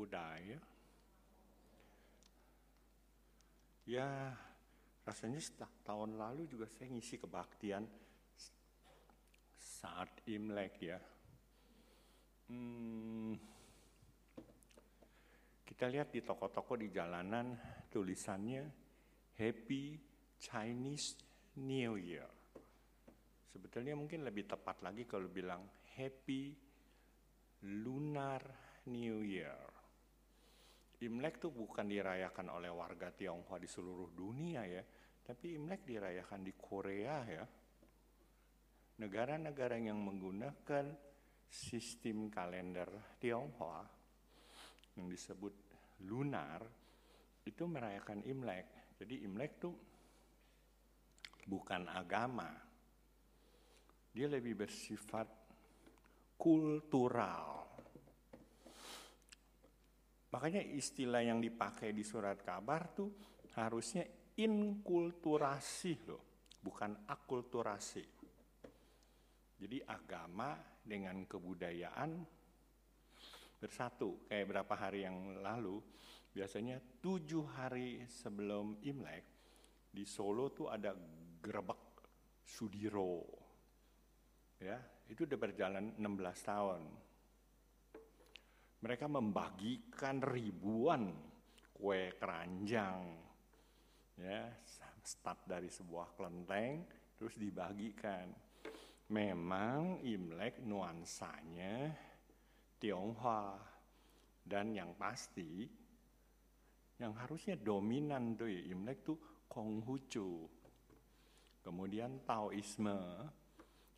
Buddhaya. Ya, rasanya tahun lalu juga saya ngisi kebaktian saat Imlek ya. Hmm, kita lihat di toko-toko di jalanan tulisannya Happy Chinese New Year. Sebetulnya mungkin lebih tepat lagi kalau bilang Happy Lunar New Year. Imlek tuh bukan dirayakan oleh warga Tionghoa di seluruh dunia ya, tapi Imlek dirayakan di Korea ya. Negara-negara yang menggunakan sistem kalender Tionghoa yang disebut lunar itu merayakan Imlek. Jadi Imlek tuh bukan agama. Dia lebih bersifat kultural. Makanya istilah yang dipakai di surat kabar tuh harusnya inkulturasi loh, bukan akulturasi. Jadi agama dengan kebudayaan bersatu. Kayak berapa hari yang lalu, biasanya tujuh hari sebelum Imlek, di Solo tuh ada gerbek Sudiro. Ya, itu udah berjalan 16 tahun mereka membagikan ribuan kue keranjang ya start dari sebuah kelenteng terus dibagikan. Memang Imlek nuansanya Tionghoa. Dan yang pasti yang harusnya dominan tuh ya Imlek tuh Konghucu. Kemudian Taoisme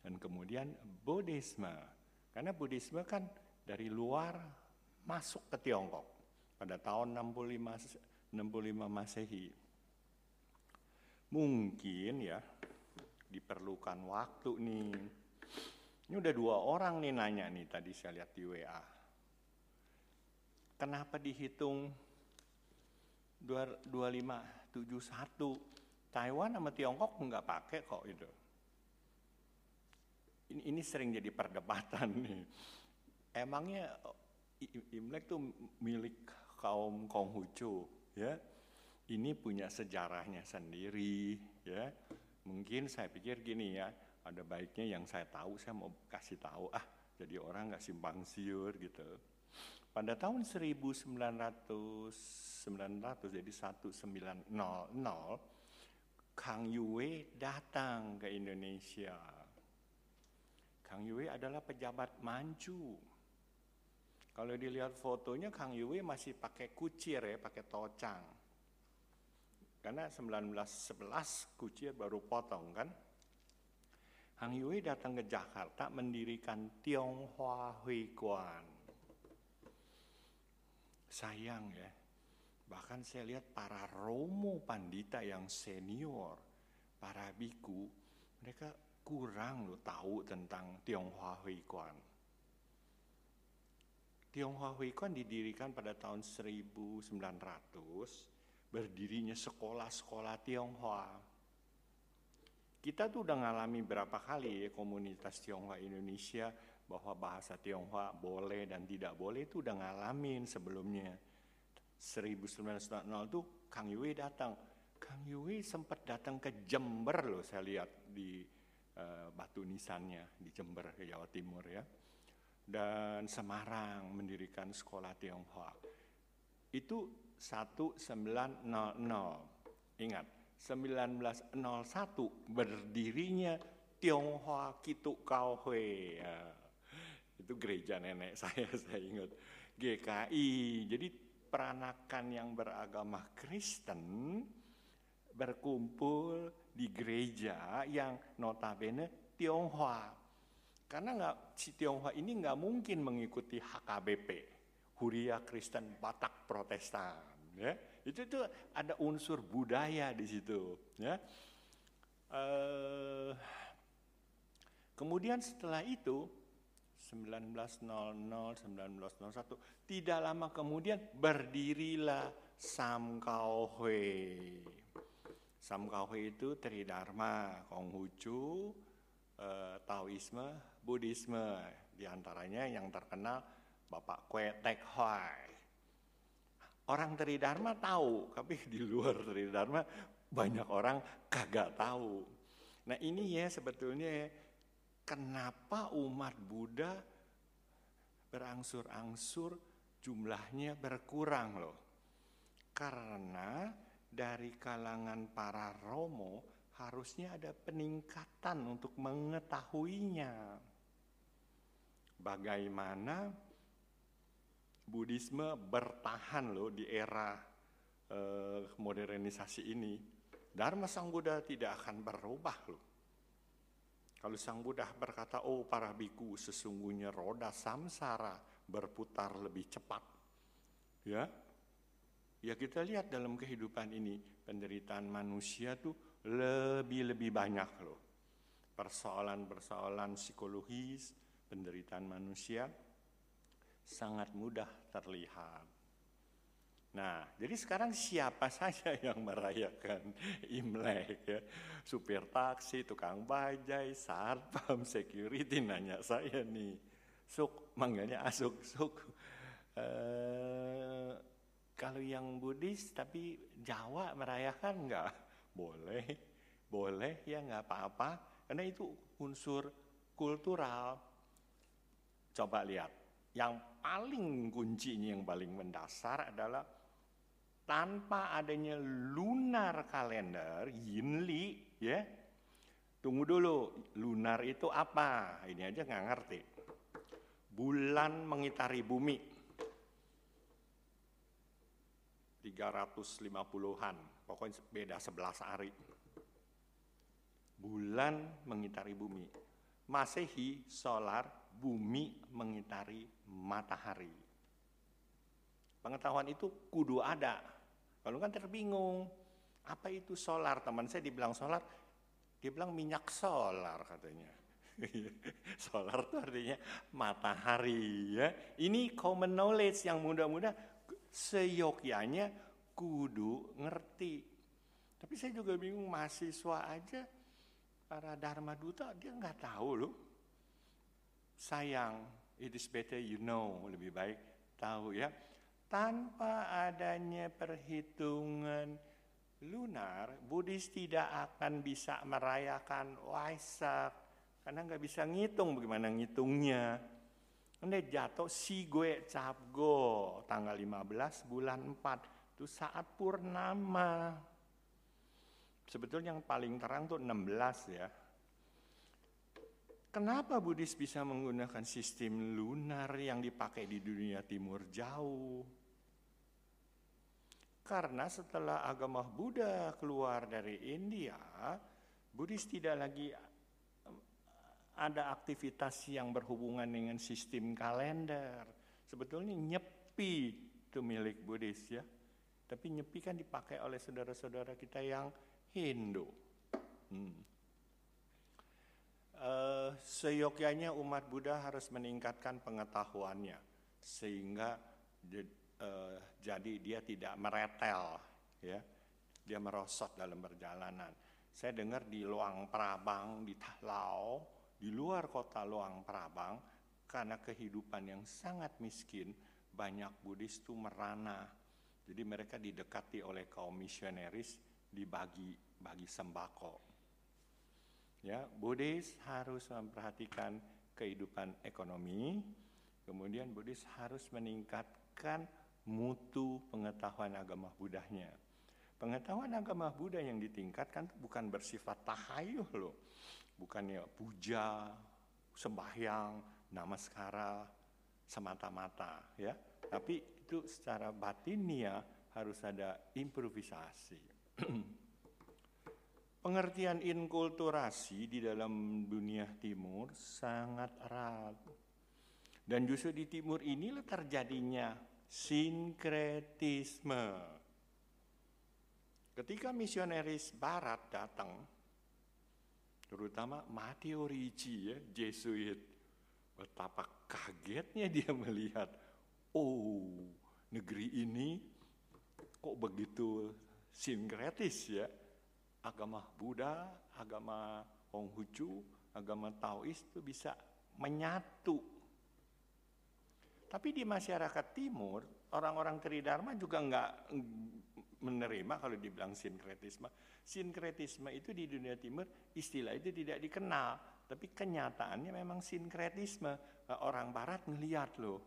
dan kemudian Buddhisme. Karena Buddhisme kan dari luar masuk ke Tiongkok pada tahun 65 65 Masehi. Mungkin ya diperlukan waktu nih. Ini udah dua orang nih nanya nih tadi saya lihat di WA. Kenapa dihitung 2571 Taiwan sama Tiongkok nggak pakai kok itu. Ini, ini sering jadi perdebatan nih. Emangnya Imlek tuh milik kaum Konghucu, ya. Ini punya sejarahnya sendiri, ya. Mungkin saya pikir gini ya, ada baiknya yang saya tahu saya mau kasih tahu ah, jadi orang nggak simpang siur gitu. Pada tahun 1900 900 jadi 1900 Kang Yue datang ke Indonesia. Kang Yue adalah pejabat Manchu kalau dilihat fotonya Kang Yue masih pakai kucir ya, pakai tocang. Karena 1911 kucir baru potong kan. Kang Yue datang ke Jakarta mendirikan Tionghoa Hui Kuan. Sayang ya, bahkan saya lihat para romo pandita yang senior, para biku, mereka kurang loh tahu tentang Tionghoa Hui Kuan Tionghoa Huikon didirikan pada tahun 1900, berdirinya sekolah-sekolah Tionghoa. Kita tuh udah ngalami berapa kali ya komunitas Tionghoa Indonesia bahwa bahasa Tionghoa boleh dan tidak boleh itu udah ngalamin sebelumnya. 1900 tuh Kang Yue datang. Kang Yue sempat datang ke Jember loh saya lihat di uh, batu nisannya di Jember, Jawa Timur ya dan Semarang mendirikan sekolah Tionghoa. Itu 1900. Ingat, 1901 berdirinya Tionghoa Kitu Kau Hui. Ya, itu gereja nenek saya, saya ingat. GKI. Jadi peranakan yang beragama Kristen berkumpul di gereja yang notabene Tionghoa karena nggak si Tionghoa ini nggak mungkin mengikuti HKBP, Huria Kristen Batak Protestan. Ya, itu itu ada unsur budaya di situ. Ya. Uh, kemudian setelah itu 1900 1901 tidak lama kemudian berdirilah Samkau Hui. Samkau Hui itu Tridharma, Konghucu, uh, Taoisme, Buddhisme. Di antaranya yang terkenal Bapak Kue Tek Hoi. Orang Tridharma tahu, tapi di luar Tridharma banyak orang kagak tahu. Nah ini ya sebetulnya kenapa umat Buddha berangsur-angsur jumlahnya berkurang loh. Karena dari kalangan para romo harusnya ada peningkatan untuk mengetahuinya. Bagaimana Buddhisme bertahan loh di era eh, modernisasi ini. Dharma Sang Buddha tidak akan berubah loh. Kalau Sang Buddha berkata, oh para biku sesungguhnya roda samsara berputar lebih cepat. Ya, ya kita lihat dalam kehidupan ini penderitaan manusia tuh lebih-lebih banyak loh. Persoalan-persoalan psikologis, penderitaan manusia sangat mudah terlihat. Nah, jadi sekarang siapa saja yang merayakan Imlek ya? Supir taksi, tukang bajai, satpam, security nanya saya nih. Suk, manggilnya asuk, suk. Eh, kalau yang Buddhis tapi Jawa merayakan enggak? Boleh, boleh ya enggak apa-apa. Karena itu unsur kultural. Coba lihat, yang paling kuncinya yang paling mendasar adalah tanpa adanya lunar kalender Yinli ya tunggu dulu lunar itu apa? Ini aja nggak ngerti. Bulan mengitari bumi. 350-an pokoknya beda 11 hari. Bulan mengitari bumi. Masehi solar bumi mengitari matahari pengetahuan itu kudu ada kalau kan terbingung, apa itu solar? Teman saya dibilang solar, dia bilang minyak solar katanya. solar itu artinya matahari ya. Ini common knowledge yang mudah-mudah seyogyanya kudu ngerti. Tapi saya juga bingung mahasiswa aja para dharma duta dia nggak tahu loh. Sayang, it is better you know, lebih baik tahu ya tanpa adanya perhitungan lunar, Buddhis tidak akan bisa merayakan Waisak karena nggak bisa ngitung bagaimana ngitungnya. Ini jatuh si gue capgo tanggal 15 bulan 4 itu saat purnama. Sebetulnya yang paling terang tuh 16 ya. Kenapa Buddhis bisa menggunakan sistem lunar yang dipakai di dunia timur jauh? Karena setelah agama Buddha keluar dari India, Buddhis tidak lagi ada aktivitas yang berhubungan dengan sistem kalender. Sebetulnya nyepi itu milik Buddhis ya. Tapi nyepi kan dipakai oleh saudara-saudara kita yang Hindu. Hmm. Uh, seyogyanya umat Buddha harus meningkatkan pengetahuannya sehingga uh, jadi dia tidak meretel ya. Dia merosot dalam perjalanan. Saya dengar di Luang Prabang di Tahlau di luar kota Luang Prabang karena kehidupan yang sangat miskin banyak Buddhis itu merana. Jadi mereka didekati oleh kaum misionaris dibagi bagi sembako ya Buddhis harus memperhatikan kehidupan ekonomi kemudian Buddhis harus meningkatkan mutu pengetahuan agama Budahnya. Pengetahuan agama Buddha yang ditingkatkan bukan bersifat tahayul loh. Bukannya puja, sembahyang, namaskara semata-mata ya. Tapi itu secara batinnya harus ada improvisasi. Pengertian inkulturasi di dalam dunia timur sangat erat. Dan justru di timur inilah terjadinya sinkretisme. Ketika misionaris barat datang, terutama Matteo Ricci ya, Jesuit, betapa kagetnya dia melihat, oh negeri ini kok begitu sinkretis ya, agama Buddha, agama Konghucu, agama Taois itu bisa menyatu Tapi di masyarakat timur, orang-orang Tridharma juga nggak menerima kalau dibilang sinkretisme. Sinkretisme itu di dunia timur istilah itu tidak dikenal, tapi kenyataannya memang sinkretisme. Orang barat ngelihat loh.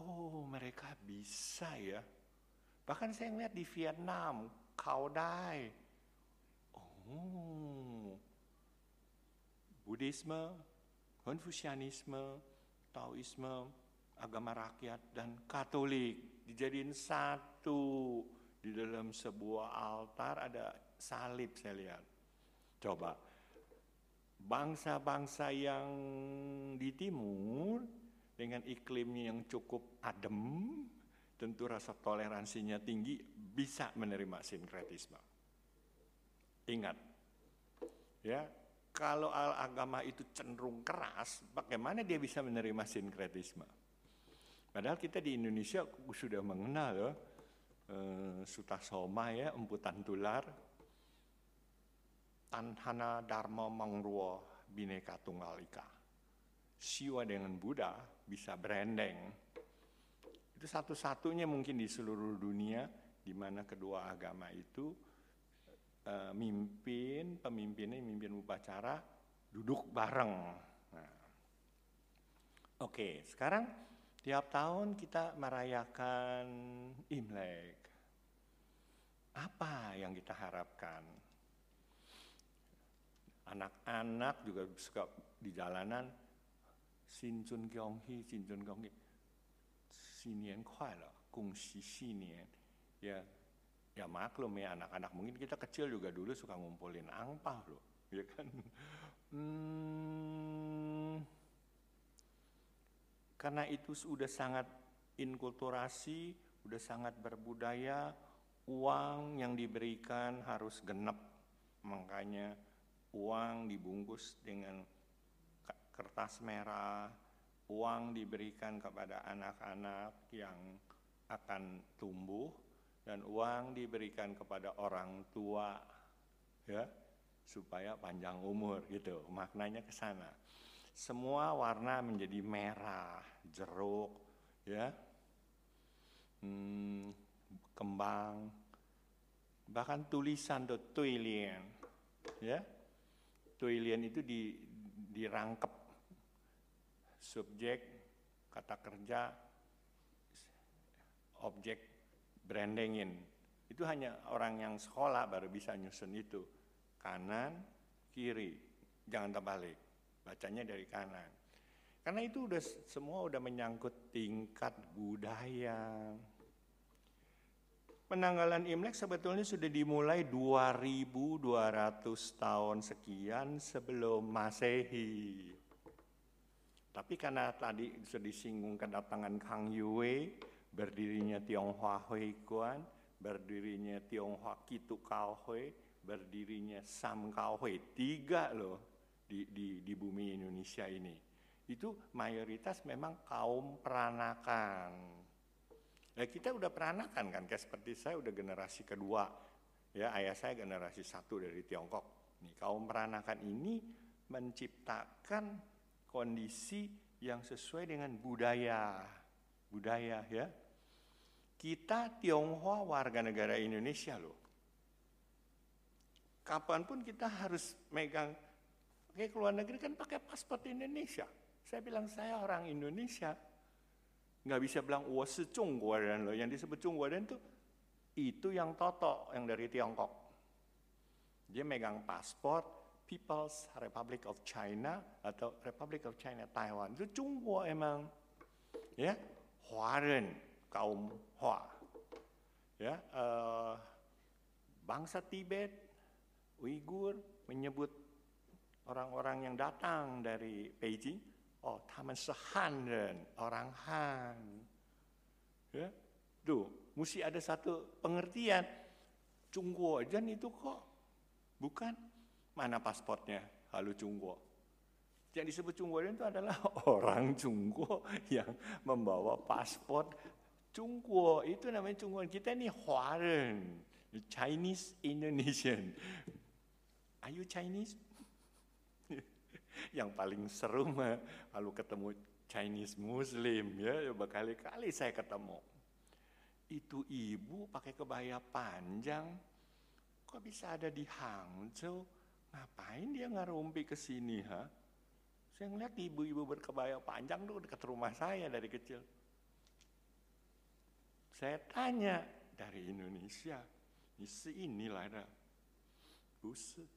Oh, mereka bisa ya. Bahkan saya ngeliat di Vietnam, Cao Dai. Oh, Buddhisme, Konfusianisme, Taoisme, agama rakyat dan Katolik dijadiin satu di dalam sebuah altar ada salib saya lihat. Coba bangsa-bangsa yang di timur dengan iklimnya yang cukup adem, tentu rasa toleransinya tinggi bisa menerima sinkretisme. Ingat, ya kalau agama itu cenderung keras, bagaimana dia bisa menerima sinkretisme? Padahal kita di Indonesia sudah mengenal ya, eh, Sutasoma ya, emputan tular, Tanhana Dharma Mangruo Bineka Tunggal Ika. Siwa dengan Buddha bisa branding. Itu satu-satunya mungkin di seluruh dunia di mana kedua agama itu eh, mimpin, pemimpinnya mimpin upacara duduk bareng. Nah. Oke, sekarang Tiap tahun kita merayakan Imlek. Apa yang kita harapkan? Anak-anak juga suka di jalanan Xin Chun Gyeong Hee. Sinian kuai lah, kung si sinian. Ya, ya maklum ya anak-anak mungkin kita kecil juga dulu suka ngumpulin angpah loh, ya kan. Hmm, karena itu sudah sangat inkulturasi, sudah sangat berbudaya, uang yang diberikan harus genap. Makanya uang dibungkus dengan kertas merah, uang diberikan kepada anak-anak yang akan tumbuh dan uang diberikan kepada orang tua ya supaya panjang umur gitu. Maknanya ke sana. Semua warna menjadi merah, jeruk, ya, hmm, kembang, bahkan tulisan tuh tuilian, ya, tuilian itu di, dirangkep. Subjek, kata kerja, objek, brandingin. Itu hanya orang yang sekolah baru bisa nyusun itu. Kanan, kiri, jangan terbalik bacanya dari kanan. Karena itu udah semua udah menyangkut tingkat budaya. Penanggalan Imlek sebetulnya sudah dimulai 2200 tahun sekian sebelum Masehi. Tapi karena tadi sudah disinggung kedatangan Kang Yue, berdirinya Tionghoa Hui Kuan, berdirinya Tionghoa Kitu Kao Hui, berdirinya Sam Kao Hui, tiga loh di, di, di bumi Indonesia ini. Itu mayoritas memang kaum peranakan. Ya kita udah peranakan kan, kayak seperti saya udah generasi kedua. Ya ayah saya generasi satu dari Tiongkok. Nih kaum peranakan ini menciptakan kondisi yang sesuai dengan budaya. Budaya ya. Kita Tionghoa warga negara Indonesia loh. Kapan pun kita harus megang Oke, keluar negeri kan pakai paspor Indonesia. Saya bilang saya orang Indonesia. Nggak bisa bilang wah dan loh. Yang disebut dan itu itu yang Toto yang dari Tiongkok. Dia megang paspor People's Republic of China atau Republic of China Taiwan. Itu Cungguo emang. Ya, Huaren, kaum Hua. Ya, uh, bangsa Tibet, Uighur menyebut orang-orang yang datang dari Beijing, oh, taman sehan dan orang Han. Ya, tuh, mesti ada satu pengertian. Cungguo aja itu kok, bukan mana pasportnya, halu Cungguo. Yang disebut Cungguo itu adalah orang Cungguo yang membawa paspor Cungguo. Itu namanya Cungguo. Kita ini Huaren, Chinese Indonesian. Are you Chinese? yang paling seru mah kalau ketemu Chinese Muslim ya berkali-kali saya ketemu. Itu ibu pakai kebaya panjang, kok bisa ada di Hangzhou? Ngapain dia ngarumpi ke sini ha? Saya ngeliat ibu-ibu berkebaya panjang tuh dekat rumah saya dari kecil. Saya tanya dari Indonesia, inilah ada. Buset,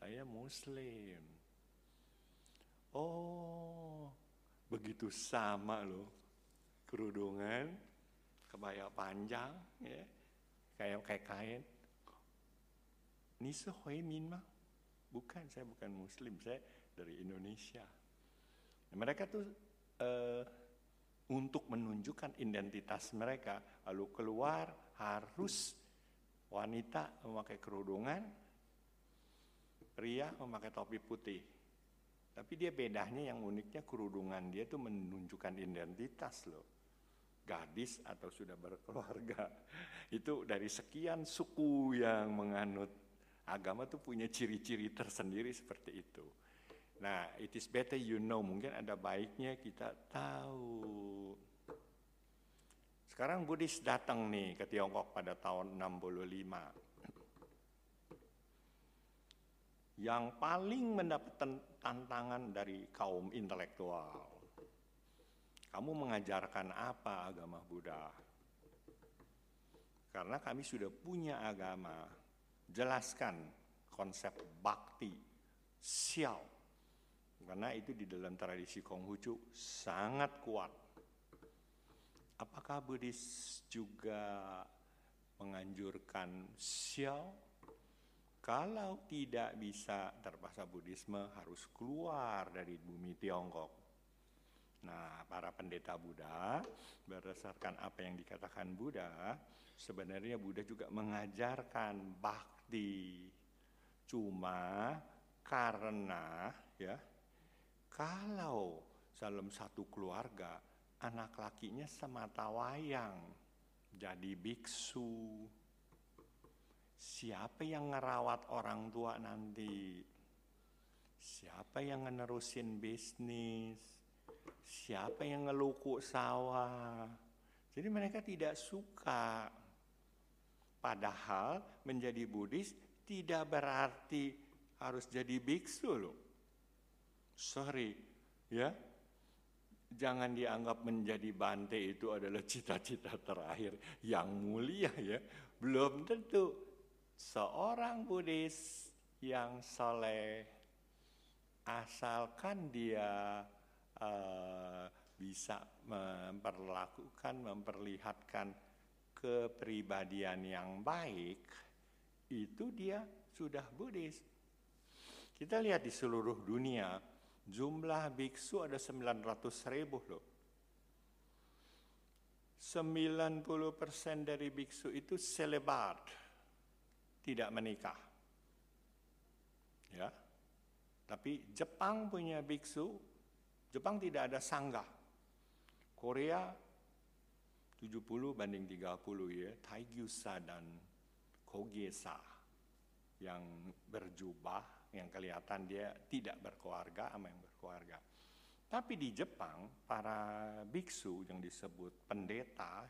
saya Muslim. Oh, begitu sama loh. Kerudungan, kebaya panjang, ya, kayak kayak kain. Nisa Min mah? Bukan, saya bukan Muslim, saya dari Indonesia. Nah, mereka tuh uh, untuk menunjukkan identitas mereka, lalu keluar harus wanita memakai kerudungan, pria memakai topi putih. Tapi dia bedanya yang uniknya kerudungan dia tuh menunjukkan identitas loh. Gadis atau sudah berkeluarga. Itu dari sekian suku yang menganut agama tuh punya ciri-ciri tersendiri seperti itu. Nah, it is better you know. Mungkin ada baiknya kita tahu. Sekarang Buddhis datang nih ke Tiongkok pada tahun 65 yang paling mendapat tantangan dari kaum intelektual. Kamu mengajarkan apa agama Buddha? Karena kami sudah punya agama, jelaskan konsep bakti, xiao. Karena itu di dalam tradisi Konghucu sangat kuat. Apakah Buddhis juga menganjurkan xiao kalau tidak bisa terpaksa Buddhisme harus keluar dari bumi Tiongkok. Nah, para pendeta Buddha berdasarkan apa yang dikatakan Buddha, sebenarnya Buddha juga mengajarkan bakti. Cuma karena ya kalau dalam satu keluarga anak lakinya semata wayang jadi biksu Siapa yang ngerawat orang tua nanti? Siapa yang ngenerusin bisnis? Siapa yang ngeluku sawah? Jadi mereka tidak suka. Padahal menjadi Buddhis tidak berarti harus jadi biksu loh. Sorry, ya. Jangan dianggap menjadi bante itu adalah cita-cita terakhir yang mulia ya. Belum tentu seorang Buddhis yang soleh, asalkan dia uh, bisa memperlakukan, memperlihatkan kepribadian yang baik, itu dia sudah Buddhis. Kita lihat di seluruh dunia, jumlah biksu ada 900 ribu loh. 90% dari biksu itu selebat tidak menikah. Ya. Tapi Jepang punya biksu, Jepang tidak ada sangga. Korea 70 banding 30 ya, Taegyusa dan Kogesa yang berjubah, yang kelihatan dia tidak berkeluarga sama yang berkeluarga. Tapi di Jepang, para biksu yang disebut pendeta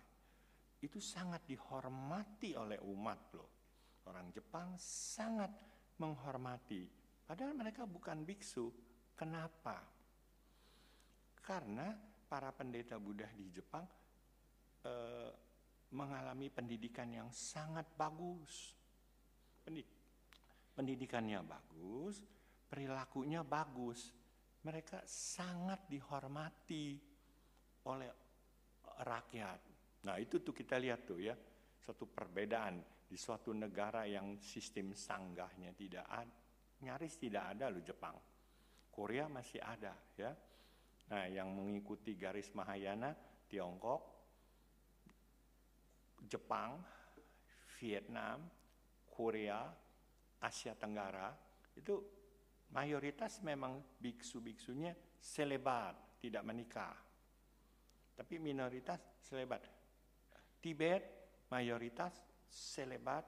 itu sangat dihormati oleh umat loh. Orang Jepang sangat menghormati, padahal mereka bukan biksu. Kenapa? Karena para pendeta Buddha di Jepang eh, mengalami pendidikan yang sangat bagus. Pendidikannya bagus, perilakunya bagus. Mereka sangat dihormati oleh rakyat. Nah itu tuh kita lihat tuh ya, satu perbedaan di suatu negara yang sistem sanggahnya tidak ada, nyaris tidak ada loh Jepang. Korea masih ada ya. Nah, yang mengikuti garis Mahayana Tiongkok, Jepang, Vietnam, Korea, Asia Tenggara itu mayoritas memang biksu-biksunya selebat, tidak menikah. Tapi minoritas selebat. Tibet mayoritas selebat,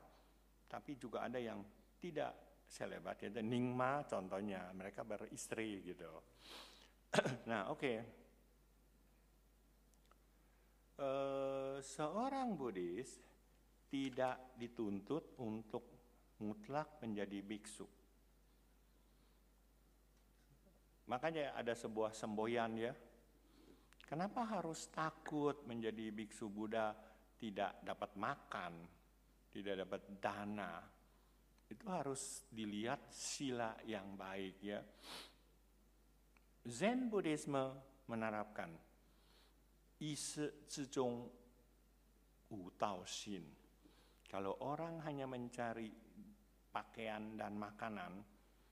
tapi juga ada yang tidak selebat. Ya, Ningma contohnya, mereka beristri gitu. nah, oke. Okay. Uh, eh, seorang Buddhis tidak dituntut untuk mutlak menjadi biksu. Makanya ada sebuah semboyan ya. Kenapa harus takut menjadi biksu Buddha tidak dapat makan, tidak dapat dana? Itu harus dilihat sila yang baik ya. Zen Buddhisme menerapkan isi zizong wu dao xin. Kalau orang hanya mencari pakaian dan makanan,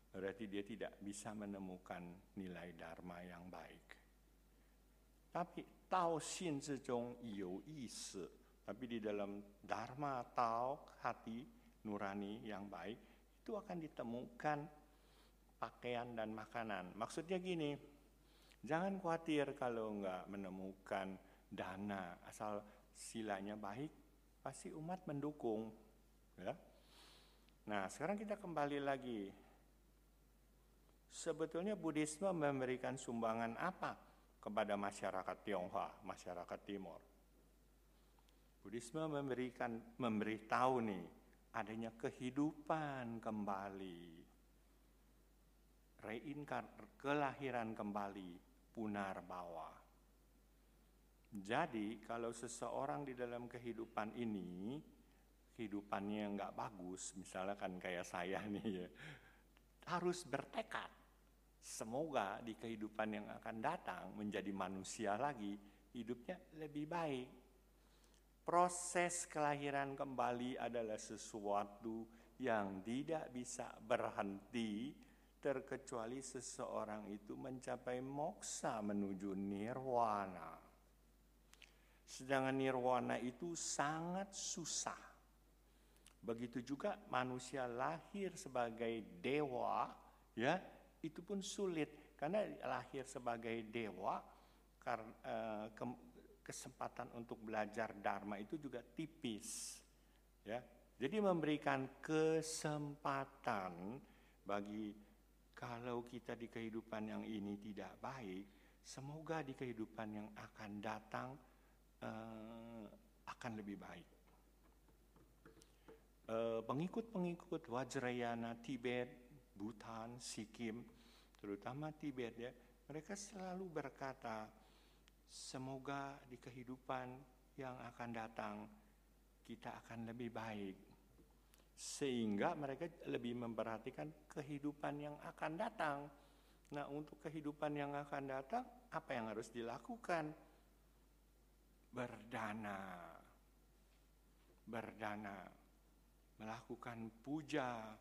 berarti dia tidak bisa menemukan nilai dharma yang baik. Tapi tao xin zizong you isi, tapi di dalam dharma tao hati nurani yang baik itu akan ditemukan pakaian dan makanan. Maksudnya gini, jangan khawatir kalau nggak menemukan dana asal silanya baik, pasti umat mendukung. Ya. Nah, sekarang kita kembali lagi. Sebetulnya Buddhisme memberikan sumbangan apa kepada masyarakat Tionghoa, masyarakat Timur? Buddhisme memberikan memberitahu nih adanya kehidupan kembali reinkar kelahiran kembali punar bawa. Jadi kalau seseorang di dalam kehidupan ini kehidupannya nggak bagus, misalnya kan kayak saya nih ya, harus bertekad. Semoga di kehidupan yang akan datang menjadi manusia lagi, hidupnya lebih baik. Proses kelahiran kembali adalah sesuatu yang tidak bisa berhenti terkecuali seseorang itu mencapai moksa menuju nirwana. Sedangkan nirwana itu sangat susah. Begitu juga manusia lahir sebagai dewa, ya itu pun sulit karena lahir sebagai dewa eh, kesempatan untuk belajar dharma itu juga tipis, ya. Jadi memberikan kesempatan bagi kalau kita di kehidupan yang ini tidak baik, semoga di kehidupan yang akan datang uh, akan lebih baik. Uh, pengikut-pengikut Wajrayana Tibet, Bhutan, Sikkim, terutama Tibet ya, mereka selalu berkata, semoga di kehidupan yang akan datang kita akan lebih baik sehingga mereka lebih memperhatikan kehidupan yang akan datang. Nah, untuk kehidupan yang akan datang, apa yang harus dilakukan? Berdana, berdana, melakukan puja.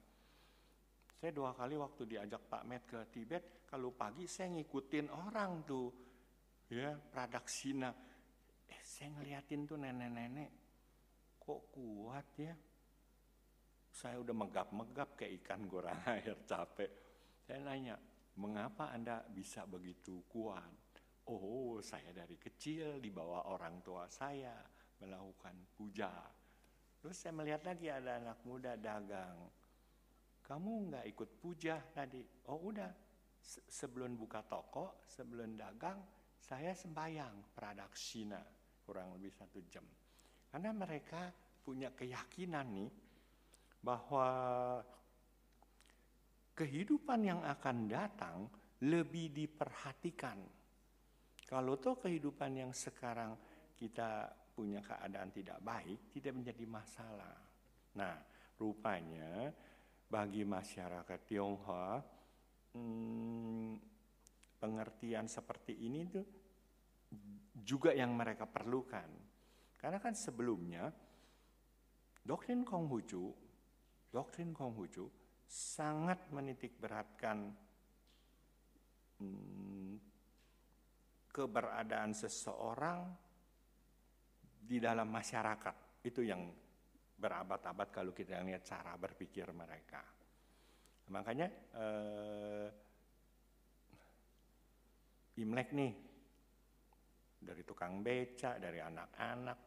Saya dua kali waktu diajak Pak Med ke Tibet, kalau pagi saya ngikutin orang tuh, ya pradaksina. Eh, saya ngeliatin tuh nenek-nenek, kok kuat ya, saya udah megap-megap kayak ikan goreng air capek. Saya nanya, mengapa Anda bisa begitu kuat? Oh, saya dari kecil di bawah orang tua saya melakukan puja. Terus saya melihat lagi ada anak muda dagang. Kamu nggak ikut puja tadi? Oh udah, sebelum buka toko, sebelum dagang, saya sembahyang pradaksina kurang lebih satu jam. Karena mereka punya keyakinan nih, bahwa kehidupan yang akan datang lebih diperhatikan. Kalau toh kehidupan yang sekarang kita punya keadaan tidak baik, tidak menjadi masalah. Nah, rupanya bagi masyarakat Tionghoa, hmm, pengertian seperti ini tuh juga yang mereka perlukan. Karena kan sebelumnya doktrin Konghucu doktrin Konghucu sangat menitik beratkan hmm, keberadaan seseorang di dalam masyarakat. Itu yang berabad-abad kalau kita lihat cara berpikir mereka. Makanya eh, Imlek nih dari tukang beca, dari anak-anak,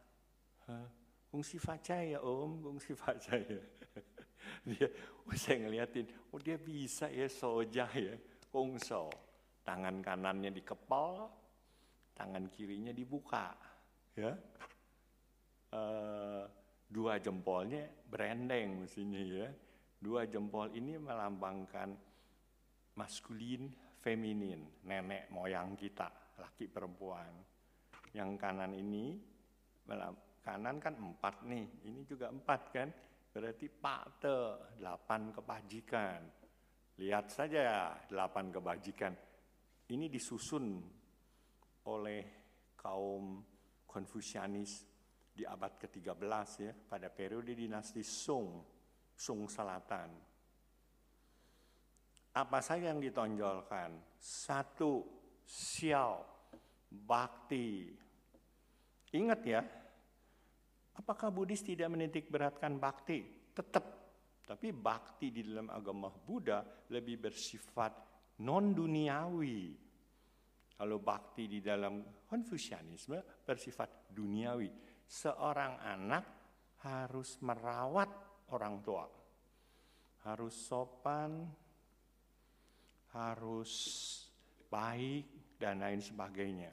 Kung si ya om, kung si ya. dia, oh saya ngeliatin, oh dia bisa ya soja ya, kongso. tangan kanannya dikepal, tangan kirinya dibuka, ya. Uh, dua jempolnya berendeng mestinya ya. Dua jempol ini melambangkan maskulin, feminin, nenek moyang kita, laki perempuan. Yang kanan ini, kanan kan empat nih, ini juga empat kan, berarti pakte, delapan kebajikan. Lihat saja delapan kebajikan. Ini disusun oleh kaum Konfusianis di abad ke-13 ya, pada periode dinasti Song, Song Selatan. Apa saja yang ditonjolkan? Satu, xiao, bakti. Ingat ya, apakah Buddhis tidak menitik beratkan bakti? Tetap. Tapi bakti di dalam agama Buddha lebih bersifat non-duniawi. Kalau bakti di dalam Konfusianisme bersifat duniawi seorang anak harus merawat orang tua. Harus sopan, harus baik, dan lain sebagainya.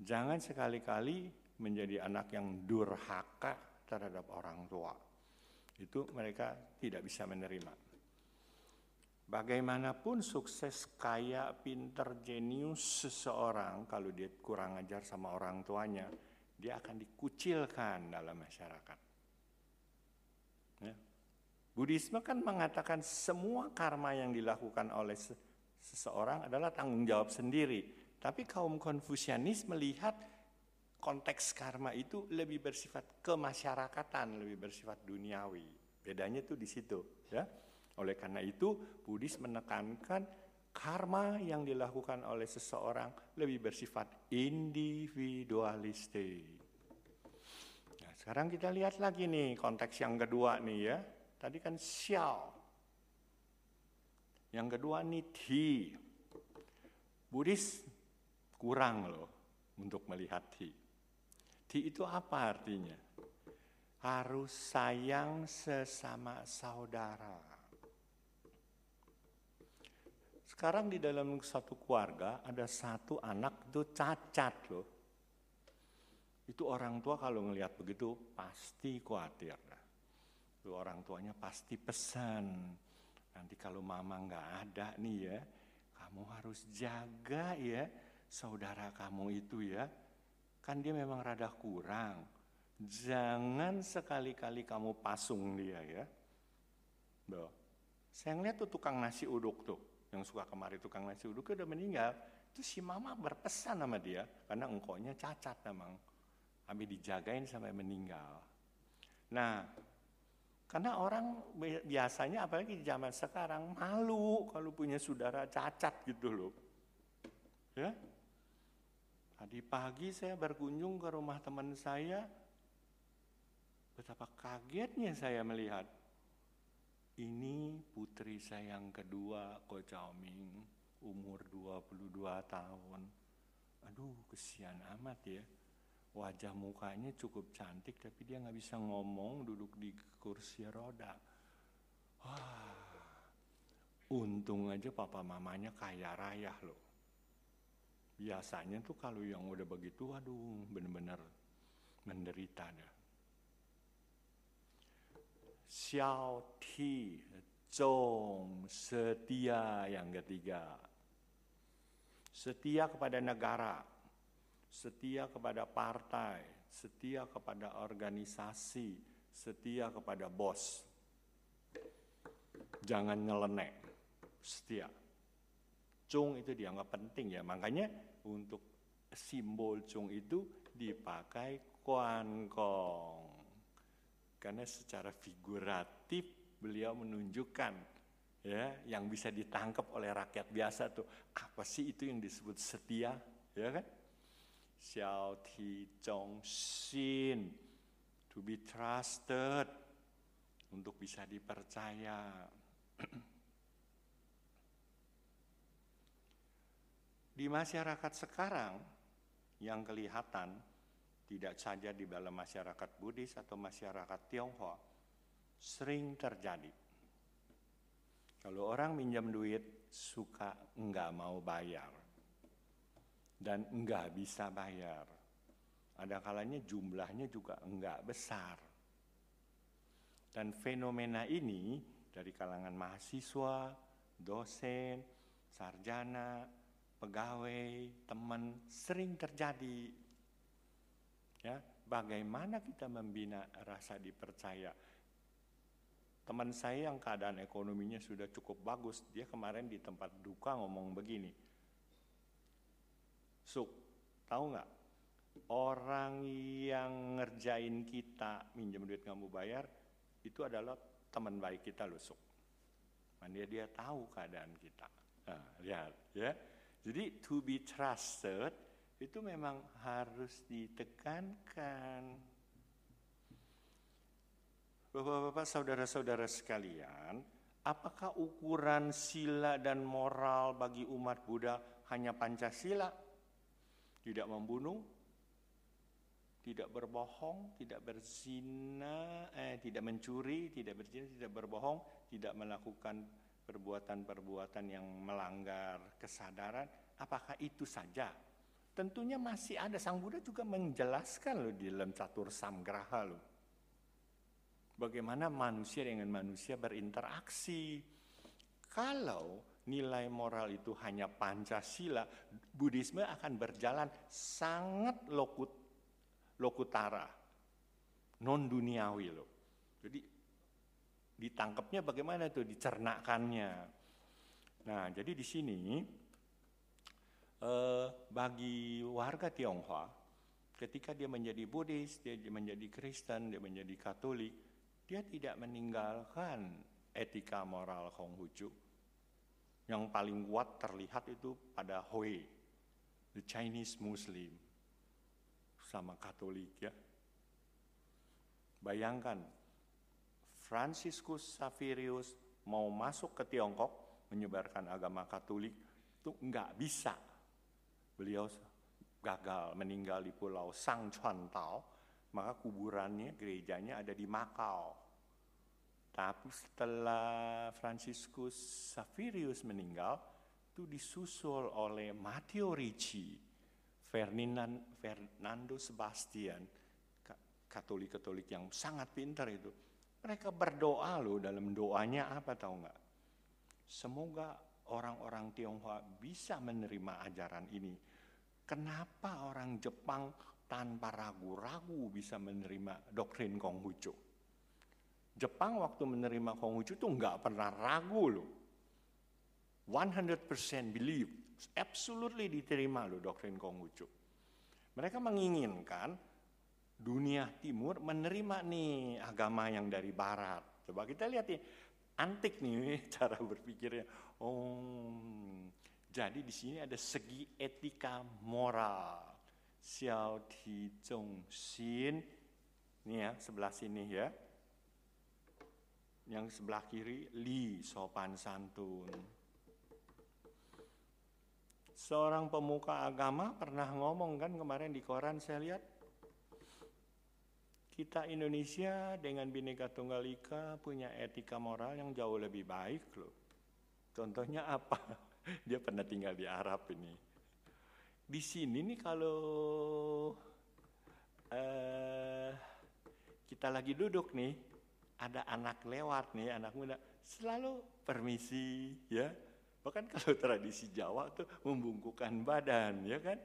Jangan sekali-kali menjadi anak yang durhaka terhadap orang tua. Itu mereka tidak bisa menerima. Bagaimanapun sukses, kaya, pinter, jenius seseorang, kalau dia kurang ajar sama orang tuanya, dia akan dikucilkan dalam masyarakat. Ya. Buddhisme kan mengatakan semua karma yang dilakukan oleh seseorang adalah tanggung jawab sendiri. Tapi kaum Konfusianis melihat konteks karma itu lebih bersifat kemasyarakatan, lebih bersifat duniawi. Bedanya tuh di situ, ya. Oleh karena itu, Buddhis menekankan karma yang dilakukan oleh seseorang lebih bersifat individualistik. Nah, sekarang kita lihat lagi nih konteks yang kedua nih ya. Tadi kan xiao. Yang kedua nih. Buddhis kurang loh untuk melihat ti. Ti itu apa artinya? Harus sayang sesama saudara. Sekarang di dalam satu keluarga ada satu anak itu cacat loh. Itu orang tua kalau ngelihat begitu pasti khawatir. Itu orang tuanya pasti pesan. Nanti kalau mama nggak ada nih ya, kamu harus jaga ya saudara kamu itu ya. Kan dia memang rada kurang. Jangan sekali-kali kamu pasung dia ya. Loh. Saya ngeliat tuh tukang nasi uduk tuh yang suka kemari tukang nasi uduk udah meninggal, itu si mama berpesan sama dia karena engkaunya cacat memang. Kami dijagain sampai meninggal. Nah, karena orang biasanya apalagi di zaman sekarang malu kalau punya saudara cacat gitu loh. Ya. Tadi pagi saya berkunjung ke rumah teman saya, betapa kagetnya saya melihat ini putri saya yang kedua, Ko Ming, umur 22 tahun. Aduh, kesian amat ya. Wajah mukanya cukup cantik, tapi dia nggak bisa ngomong, duduk di kursi roda. Wah, untung aja papa mamanya kaya raya loh. Biasanya tuh kalau yang udah begitu, aduh bener-bener menderita dah. Xiao Ti, Zong, setia yang ketiga. Setia kepada negara, setia kepada partai, setia kepada organisasi, setia kepada bos. Jangan nyeleneh, setia. Cung itu dianggap penting ya, makanya untuk simbol cung itu dipakai kuan kong. Karena secara figuratif beliau menunjukkan ya yang bisa ditangkap oleh rakyat biasa tuh. Apa sih itu yang disebut setia? Ya kan? Xiao Ti Zhong Xin to be trusted untuk bisa dipercaya. Di masyarakat sekarang yang kelihatan tidak saja di dalam masyarakat Buddhis atau masyarakat Tionghoa, sering terjadi. Kalau orang minjam duit suka nggak mau bayar dan nggak bisa bayar. Ada kalanya jumlahnya juga nggak besar. Dan fenomena ini dari kalangan mahasiswa, dosen, sarjana, pegawai, teman sering terjadi. Ya, bagaimana kita membina rasa dipercaya? Teman saya yang keadaan ekonominya sudah cukup bagus, dia kemarin di tempat duka ngomong begini. Suk, tahu nggak? Orang yang ngerjain kita minjem duit nggak mau bayar, itu adalah teman baik kita loh Suk. Dia dia tahu keadaan kita. Nah, lihat ya. Jadi to be trusted itu memang harus ditekankan. Bapak-bapak, saudara-saudara sekalian, apakah ukuran sila dan moral bagi umat Buddha hanya Pancasila? Tidak membunuh, tidak berbohong, tidak berzina, eh, tidak mencuri, tidak berzina, tidak berbohong, tidak melakukan perbuatan-perbuatan yang melanggar kesadaran, apakah itu saja? Tentunya masih ada Sang Buddha juga menjelaskan loh di dalam catur samgraha loh. Bagaimana manusia dengan manusia berinteraksi. Kalau nilai moral itu hanya Pancasila, Buddhisme akan berjalan sangat lokut lokutara, non duniawi loh. Jadi ditangkapnya bagaimana tuh, dicernakannya. Nah, jadi di sini eh, bagi warga Tionghoa, ketika dia menjadi Buddhis, dia menjadi Kristen, dia menjadi Katolik, dia tidak meninggalkan etika moral Konghucu. Yang paling kuat terlihat itu pada Hui, the Chinese Muslim sama Katolik ya. Bayangkan, Franciscus Saverius mau masuk ke Tiongkok menyebarkan agama Katolik itu nggak bisa. Beliau gagal meninggal di pulau Sang Chuan Tao, maka kuburannya gerejanya ada di Makau. Tapi setelah Franciscus Saverius meninggal, itu disusul oleh Matteo Ricci Ferdinand Fernando Sebastian, Katolik-Katolik yang sangat pintar itu. Mereka berdoa loh dalam doanya apa tahu nggak? Semoga orang-orang Tionghoa bisa menerima ajaran ini. Kenapa orang Jepang tanpa ragu-ragu bisa menerima doktrin Konghucu? Jepang waktu menerima Konghucu tuh nggak pernah ragu loh. 100% believe absolutely diterima loh doktrin Konghucu. Mereka menginginkan dunia timur menerima nih agama yang dari barat. Coba kita lihat nih, antik nih cara berpikirnya. Oh, jadi di sini ada segi etika moral. Xiao Ti Zhong Xin, ini ya sebelah sini ya. Yang sebelah kiri Li Sopan Santun seorang pemuka agama pernah ngomong kan kemarin di koran saya lihat kita Indonesia dengan Bhinneka Tunggal Ika punya etika moral yang jauh lebih baik loh. Contohnya apa? Dia pernah tinggal di Arab ini. Di sini nih kalau uh, kita lagi duduk nih, ada anak lewat nih, anak muda, selalu permisi ya, Bahkan kalau tradisi Jawa tuh membungkukan badan, ya kan?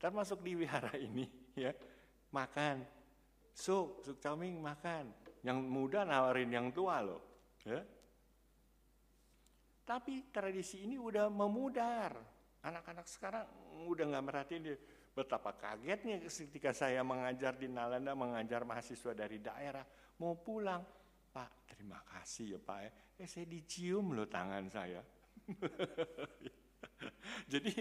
Termasuk di wihara ini, ya makan, suk, suk caming makan. Yang muda nawarin yang tua loh, ya. Tapi tradisi ini udah memudar. Anak-anak sekarang udah nggak merhatiin dia. Betapa kagetnya ketika saya mengajar di Nalanda, mengajar mahasiswa dari daerah, mau pulang, Pak, terima kasih ya Pak. Ya. Eh, saya dicium loh tangan saya. Jadi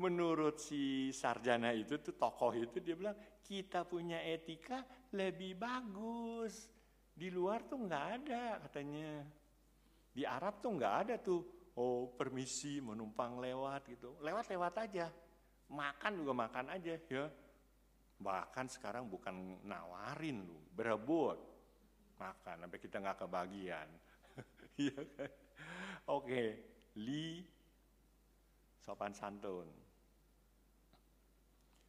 menurut si sarjana itu tuh tokoh itu dia bilang kita punya etika lebih bagus. Di luar tuh nggak ada katanya. Di Arab tuh nggak ada tuh. Oh permisi menumpang lewat gitu. Lewat-lewat aja. Makan juga makan aja ya. Bahkan sekarang bukan nawarin lu, berebut makan sampai kita nggak kebagian. Iya kan? Oke, Li sopan santun.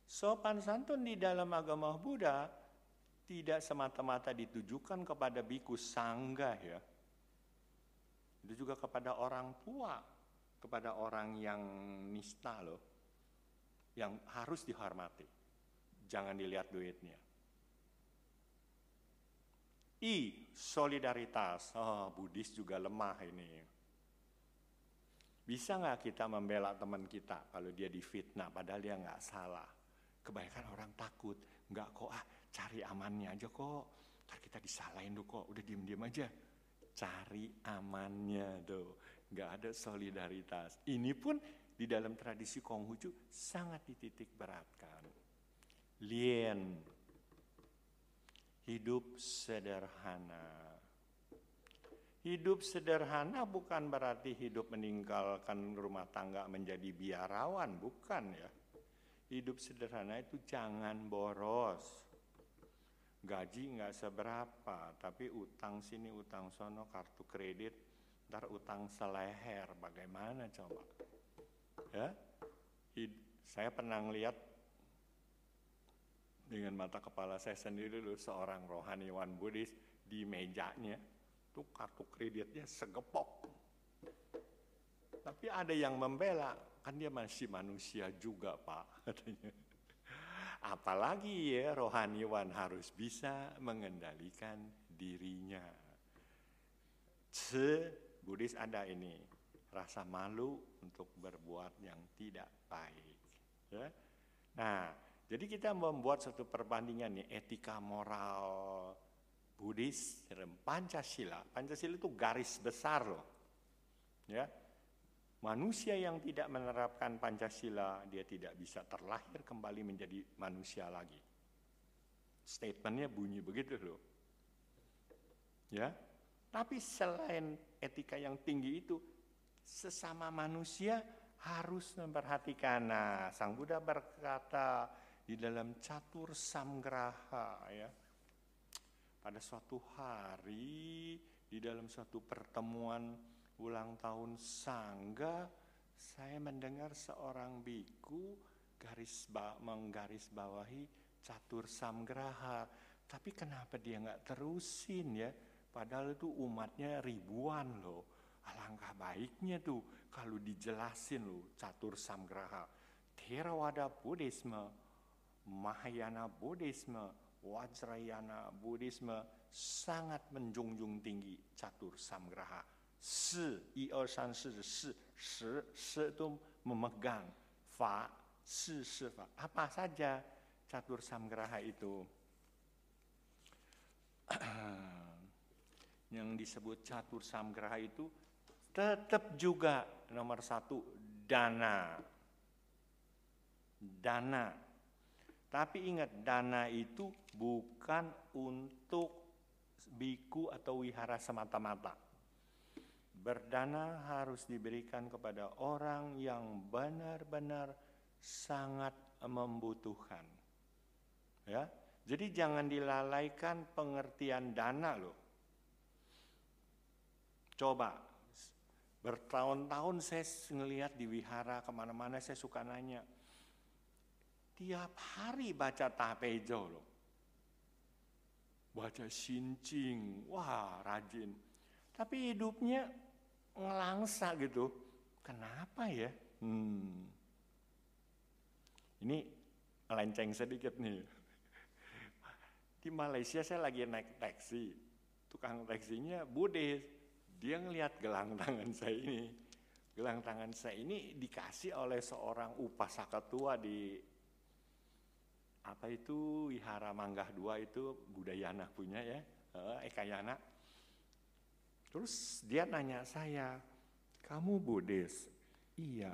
Sopan santun di dalam agama Buddha tidak semata-mata ditujukan kepada biku sangga ya. Itu juga kepada orang tua, kepada orang yang nista loh. Yang harus dihormati. Jangan dilihat duitnya. I, solidaritas. Oh, Buddhis juga lemah ini. Bisa nggak kita membela teman kita kalau dia difitnah, padahal dia nggak salah. Kebanyakan orang takut, nggak kok ah cari amannya aja kok. Ntar kita disalahin tuh kok, udah diem-diem aja. Cari amannya tuh, nggak ada solidaritas. Ini pun di dalam tradisi Konghucu sangat dititik beratkan. Lien, hidup sederhana. Hidup sederhana bukan berarti hidup meninggalkan rumah tangga menjadi biarawan, bukan ya. Hidup sederhana itu jangan boros gaji nggak seberapa, tapi utang sini, utang sono, kartu kredit, ntar utang seleher, bagaimana coba? Ya, saya pernah lihat dengan mata kepala saya sendiri dulu seorang rohaniwan Buddhis di mejanya tuh kartu kreditnya segepok. Tapi ada yang membela, kan dia masih manusia juga pak katanya. Apalagi ya rohaniwan harus bisa mengendalikan dirinya. Se Buddhis ada ini rasa malu untuk berbuat yang tidak baik. Ya. Nah, jadi kita membuat satu perbandingan nih etika moral Buddhis dan Pancasila. Pancasila itu garis besar loh. Ya, Manusia yang tidak menerapkan Pancasila, dia tidak bisa terlahir kembali menjadi manusia lagi. Statementnya bunyi begitu loh. Ya, tapi selain etika yang tinggi itu, sesama manusia harus memperhatikan. Nah, Sang Buddha berkata di dalam catur samgraha ya. Pada suatu hari di dalam suatu pertemuan ulang tahun Sangga, saya mendengar seorang biku garis menggaris bawahi catur samgraha. Tapi kenapa dia nggak terusin ya? Padahal itu umatnya ribuan loh. Alangkah baiknya tuh kalau dijelasin loh catur samgraha. Theravada Buddhisme, Mahayana Buddhisme, Wajrayana Buddhisme sangat menjunjung tinggi catur samgraha 四一二三四的四十十 itu memegang fa si fa apa saja catur samgraha itu yang disebut catur samgraha itu tetap juga nomor satu dana dana tapi ingat dana itu bukan untuk biku atau wihara semata-mata Berdana harus diberikan kepada orang yang benar-benar sangat membutuhkan. Ya. Jadi jangan dilalaikan pengertian dana loh. Coba bertahun-tahun saya ngelihat di wihara ke mana-mana saya suka nanya. Tiap hari baca tapejo loh. Baca sincing, wah rajin. Tapi hidupnya ngelangsa gitu. Kenapa ya? Hmm. Ini melenceng sedikit nih. Di Malaysia saya lagi naik taksi. Tukang taksinya Buddhis. Dia ngelihat gelang tangan saya ini. Gelang tangan saya ini dikasih oleh seorang upasaka tua di apa itu Wihara Manggah dua itu Budayana punya ya, Ekayana. Terus dia nanya saya, kamu Buddhis? Iya.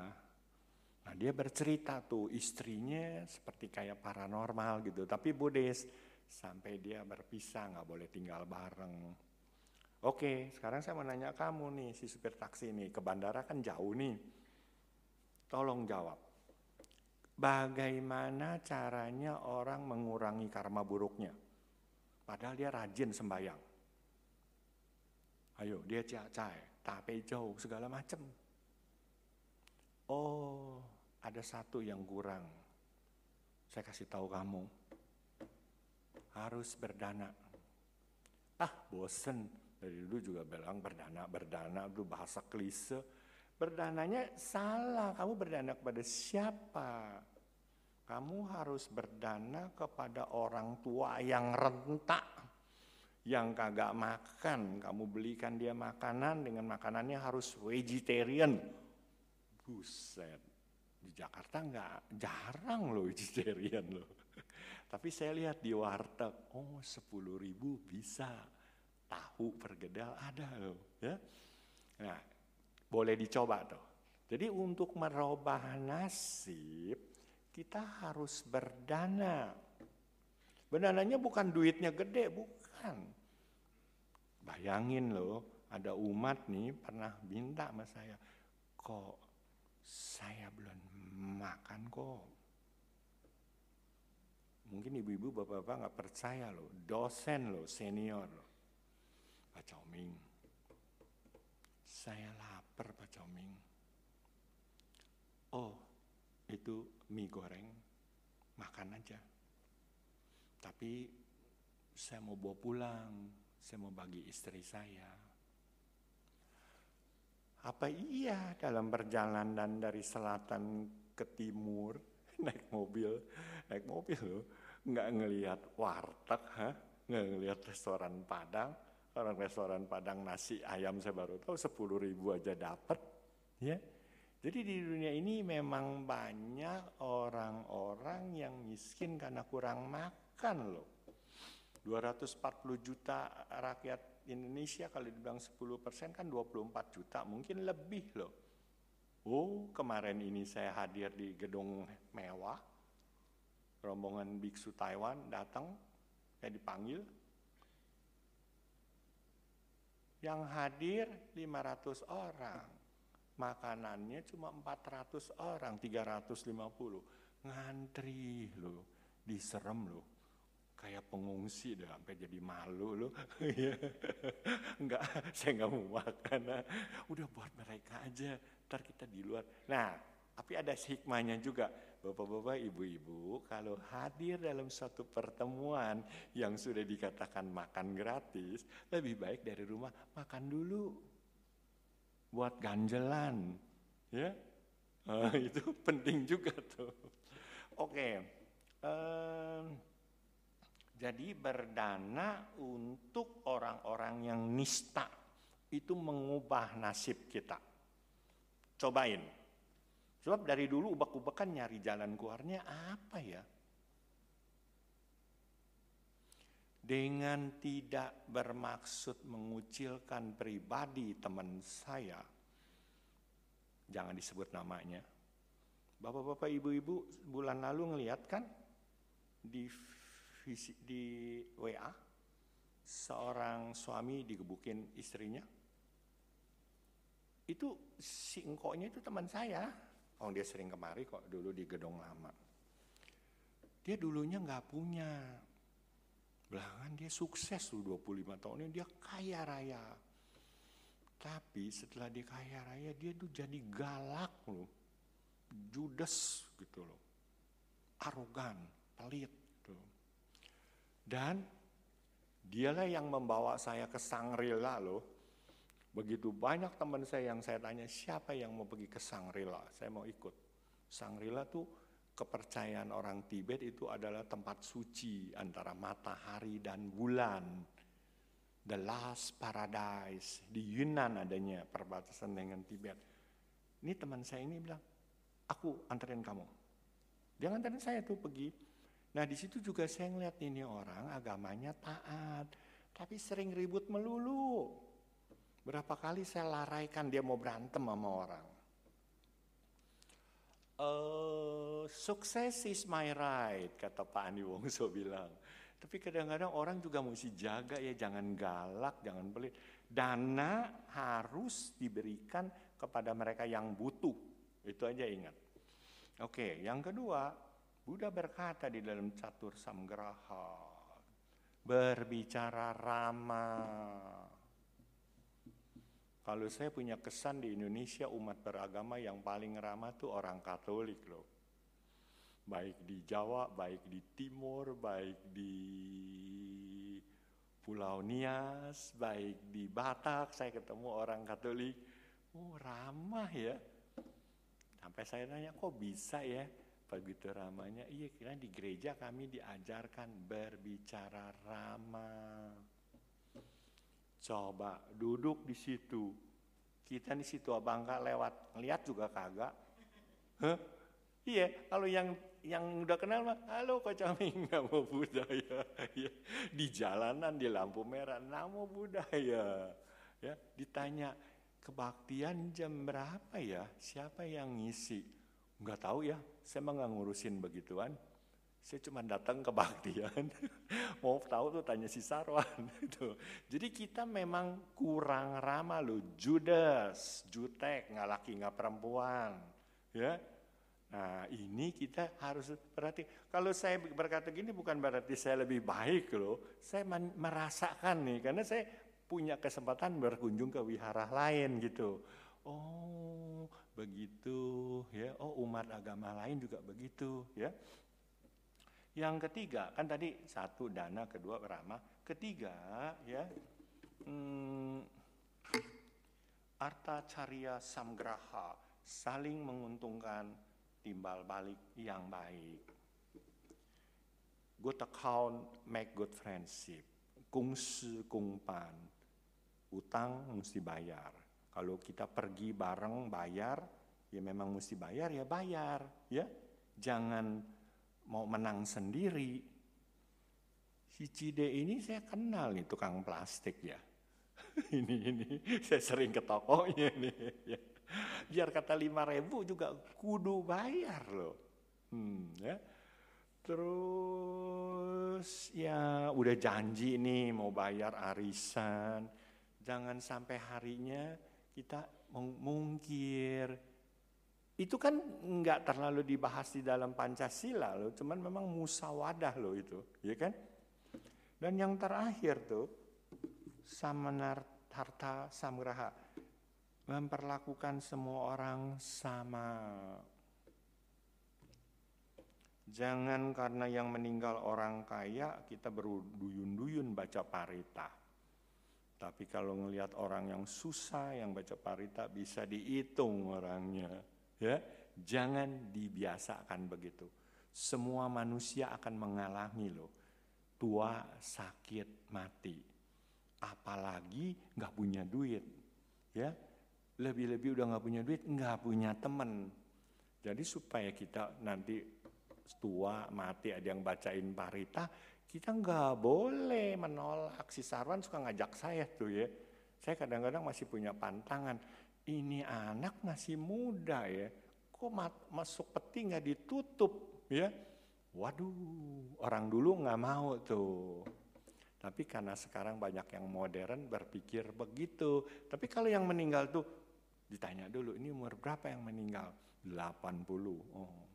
Nah dia bercerita tuh istrinya seperti kayak paranormal gitu, tapi Buddhis. Sampai dia berpisah nggak boleh tinggal bareng. Oke, sekarang saya mau nanya kamu nih, si supir taksi nih, ke bandara kan jauh nih. Tolong jawab. Bagaimana caranya orang mengurangi karma buruknya? Padahal dia rajin sembahyang. Ayo dia cai, tape jauh segala macam. Oh, ada satu yang kurang. Saya kasih tahu kamu. Harus berdana. Ah, bosen. Dari dulu juga bilang berdana, berdana itu bahasa klise. Berdananya salah. Kamu berdana kepada siapa? Kamu harus berdana kepada orang tua yang rentak yang kagak makan, kamu belikan dia makanan dengan makanannya harus vegetarian. Buset, di Jakarta nggak jarang loh vegetarian loh. Tapi saya lihat di warteg, oh sepuluh ribu bisa. Tahu pergedel ada loh. Ya. Nah, boleh dicoba tuh. Jadi untuk merubah nasib, kita harus berdana. Berdananya bukan duitnya gede, bukan. Bayangin loh, ada umat nih pernah minta sama saya, kok saya belum makan kok. Mungkin ibu-ibu bapak-bapak nggak percaya loh, dosen loh, senior loh. Pak Coming, saya lapar Pak Coming. Oh, itu mie goreng, makan aja. Tapi saya mau bawa pulang, saya mau bagi istri saya. Apa iya dalam perjalanan dari selatan ke timur naik mobil, naik mobil loh, nggak ngelihat warteg, ha? nggak ngelihat restoran Padang, orang restoran Padang nasi ayam saya baru tahu sepuluh ribu aja dapat, ya. Jadi di dunia ini memang banyak orang-orang yang miskin karena kurang makan loh. 240 juta rakyat Indonesia kalau dibilang 10 persen kan 24 juta, mungkin lebih loh. Oh, kemarin ini saya hadir di gedung mewah, rombongan biksu Taiwan datang, saya dipanggil. Yang hadir 500 orang, makanannya cuma 400 orang, 350. Ngantri loh, diserem loh kayak pengungsi deh sampai jadi malu loh. enggak, saya nggak mau makan. Udah buat mereka aja, ntar kita di luar. Nah, tapi ada hikmahnya juga. Bapak-bapak, ibu-ibu, kalau hadir dalam suatu pertemuan yang sudah dikatakan makan gratis, lebih baik dari rumah makan dulu. Buat ganjelan. Ya, uh, itu penting juga tuh. Oke. Okay. Uh, jadi berdana untuk orang-orang yang nista itu mengubah nasib kita. Cobain. Sebab dari dulu ubak-ubakan nyari jalan keluarnya apa ya? Dengan tidak bermaksud mengucilkan pribadi teman saya, jangan disebut namanya. Bapak-bapak, ibu-ibu bulan lalu ngeliat kan di di WA seorang suami digebukin istrinya. Itu si engkoknya itu teman saya. Oh dia sering kemari kok dulu di gedung lama. Dia dulunya nggak punya. Belakangan dia sukses tuh 25 tahun ini dia kaya raya. Tapi setelah dia kaya raya dia tuh jadi galak loh. Judes gitu loh. Arogan, pelit dan dialah yang membawa saya ke Sangrila loh. Begitu banyak teman saya yang saya tanya, siapa yang mau pergi ke Sangrila? Saya mau ikut. Sangrila tuh kepercayaan orang Tibet itu adalah tempat suci antara matahari dan bulan. The last paradise. Di Yunan adanya perbatasan dengan Tibet. Ini teman saya ini bilang, aku anterin kamu. Dia nganterin saya tuh pergi. Nah di situ juga saya ngeliat ini orang agamanya taat, tapi sering ribut melulu. Berapa kali saya laraikan dia mau berantem sama orang. Uh, sukses is my right, kata Pak Andi Wongso bilang. Tapi kadang-kadang orang juga mesti jaga ya, jangan galak, jangan pelit. Dana harus diberikan kepada mereka yang butuh. Itu aja ingat. Oke, yang kedua, Buddha berkata di dalam catur samgraha, berbicara ramah. Kalau saya punya kesan di Indonesia umat beragama yang paling ramah tuh orang Katolik loh. Baik di Jawa, baik di Timur, baik di Pulau Nias, baik di Batak, saya ketemu orang Katolik. Oh ramah ya. Sampai saya nanya kok bisa ya begitu ramahnya. Iya kira di gereja kami diajarkan berbicara ramah. Coba duduk di situ. Kita di situ bangka lewat, lihat juga kagak. Huh? Iya, kalau yang yang udah kenal mah, halo Kok Caming, namo budaya. Ya, di jalanan di lampu merah, namo budaya. Ya, ditanya kebaktian jam berapa ya? Siapa yang ngisi? Enggak tahu ya, saya mah nggak ngurusin begituan. Saya cuma datang kebaktian. Mau tahu tuh tanya si Sarwan. Gitu. Jadi kita memang kurang ramah loh. Judas, jutek, nggak laki nggak perempuan. Ya, Nah ini kita harus berarti kalau saya berkata gini bukan berarti saya lebih baik loh. Saya merasakan nih karena saya punya kesempatan berkunjung ke wihara lain gitu. Oh begitu ya. Oh umat agama lain juga begitu ya. Yang ketiga kan tadi satu dana, kedua ramah. Ketiga ya. Hmm, arta caria samgraha saling menguntungkan timbal balik yang baik. Good account make good friendship. Kung si kung pan. Utang mesti bayar. Kalau kita pergi bareng bayar, ya memang mesti bayar ya bayar, ya. Jangan mau menang sendiri. Si Cide ini saya kenal nih tukang plastik ya. ini ini saya sering ke tokonya nih. Ya biar kata lima ribu juga kudu bayar loh. Hmm, ya. Terus ya udah janji nih mau bayar arisan. Jangan sampai harinya kita mungkir. Itu kan nggak terlalu dibahas di dalam Pancasila loh, cuman memang musawadah loh itu, ya kan? Dan yang terakhir tuh samanar harta samgraha memperlakukan semua orang sama. Jangan karena yang meninggal orang kaya kita berduyun-duyun baca parita. Tapi kalau ngelihat orang yang susah yang baca parita bisa dihitung orangnya. Ya, jangan dibiasakan begitu. Semua manusia akan mengalami loh. Tua, sakit, mati. Apalagi nggak punya duit. Ya, lebih-lebih udah nggak punya duit, nggak punya temen. Jadi supaya kita nanti tua mati ada yang bacain parita, kita nggak boleh menolak. Si Sarwan suka ngajak saya tuh ya. Saya kadang-kadang masih punya pantangan. Ini anak masih muda ya, kok masuk peti nggak ditutup ya? Waduh, orang dulu nggak mau tuh. Tapi karena sekarang banyak yang modern berpikir begitu. Tapi kalau yang meninggal tuh Ditanya dulu, ini umur berapa yang meninggal? 80. Oh,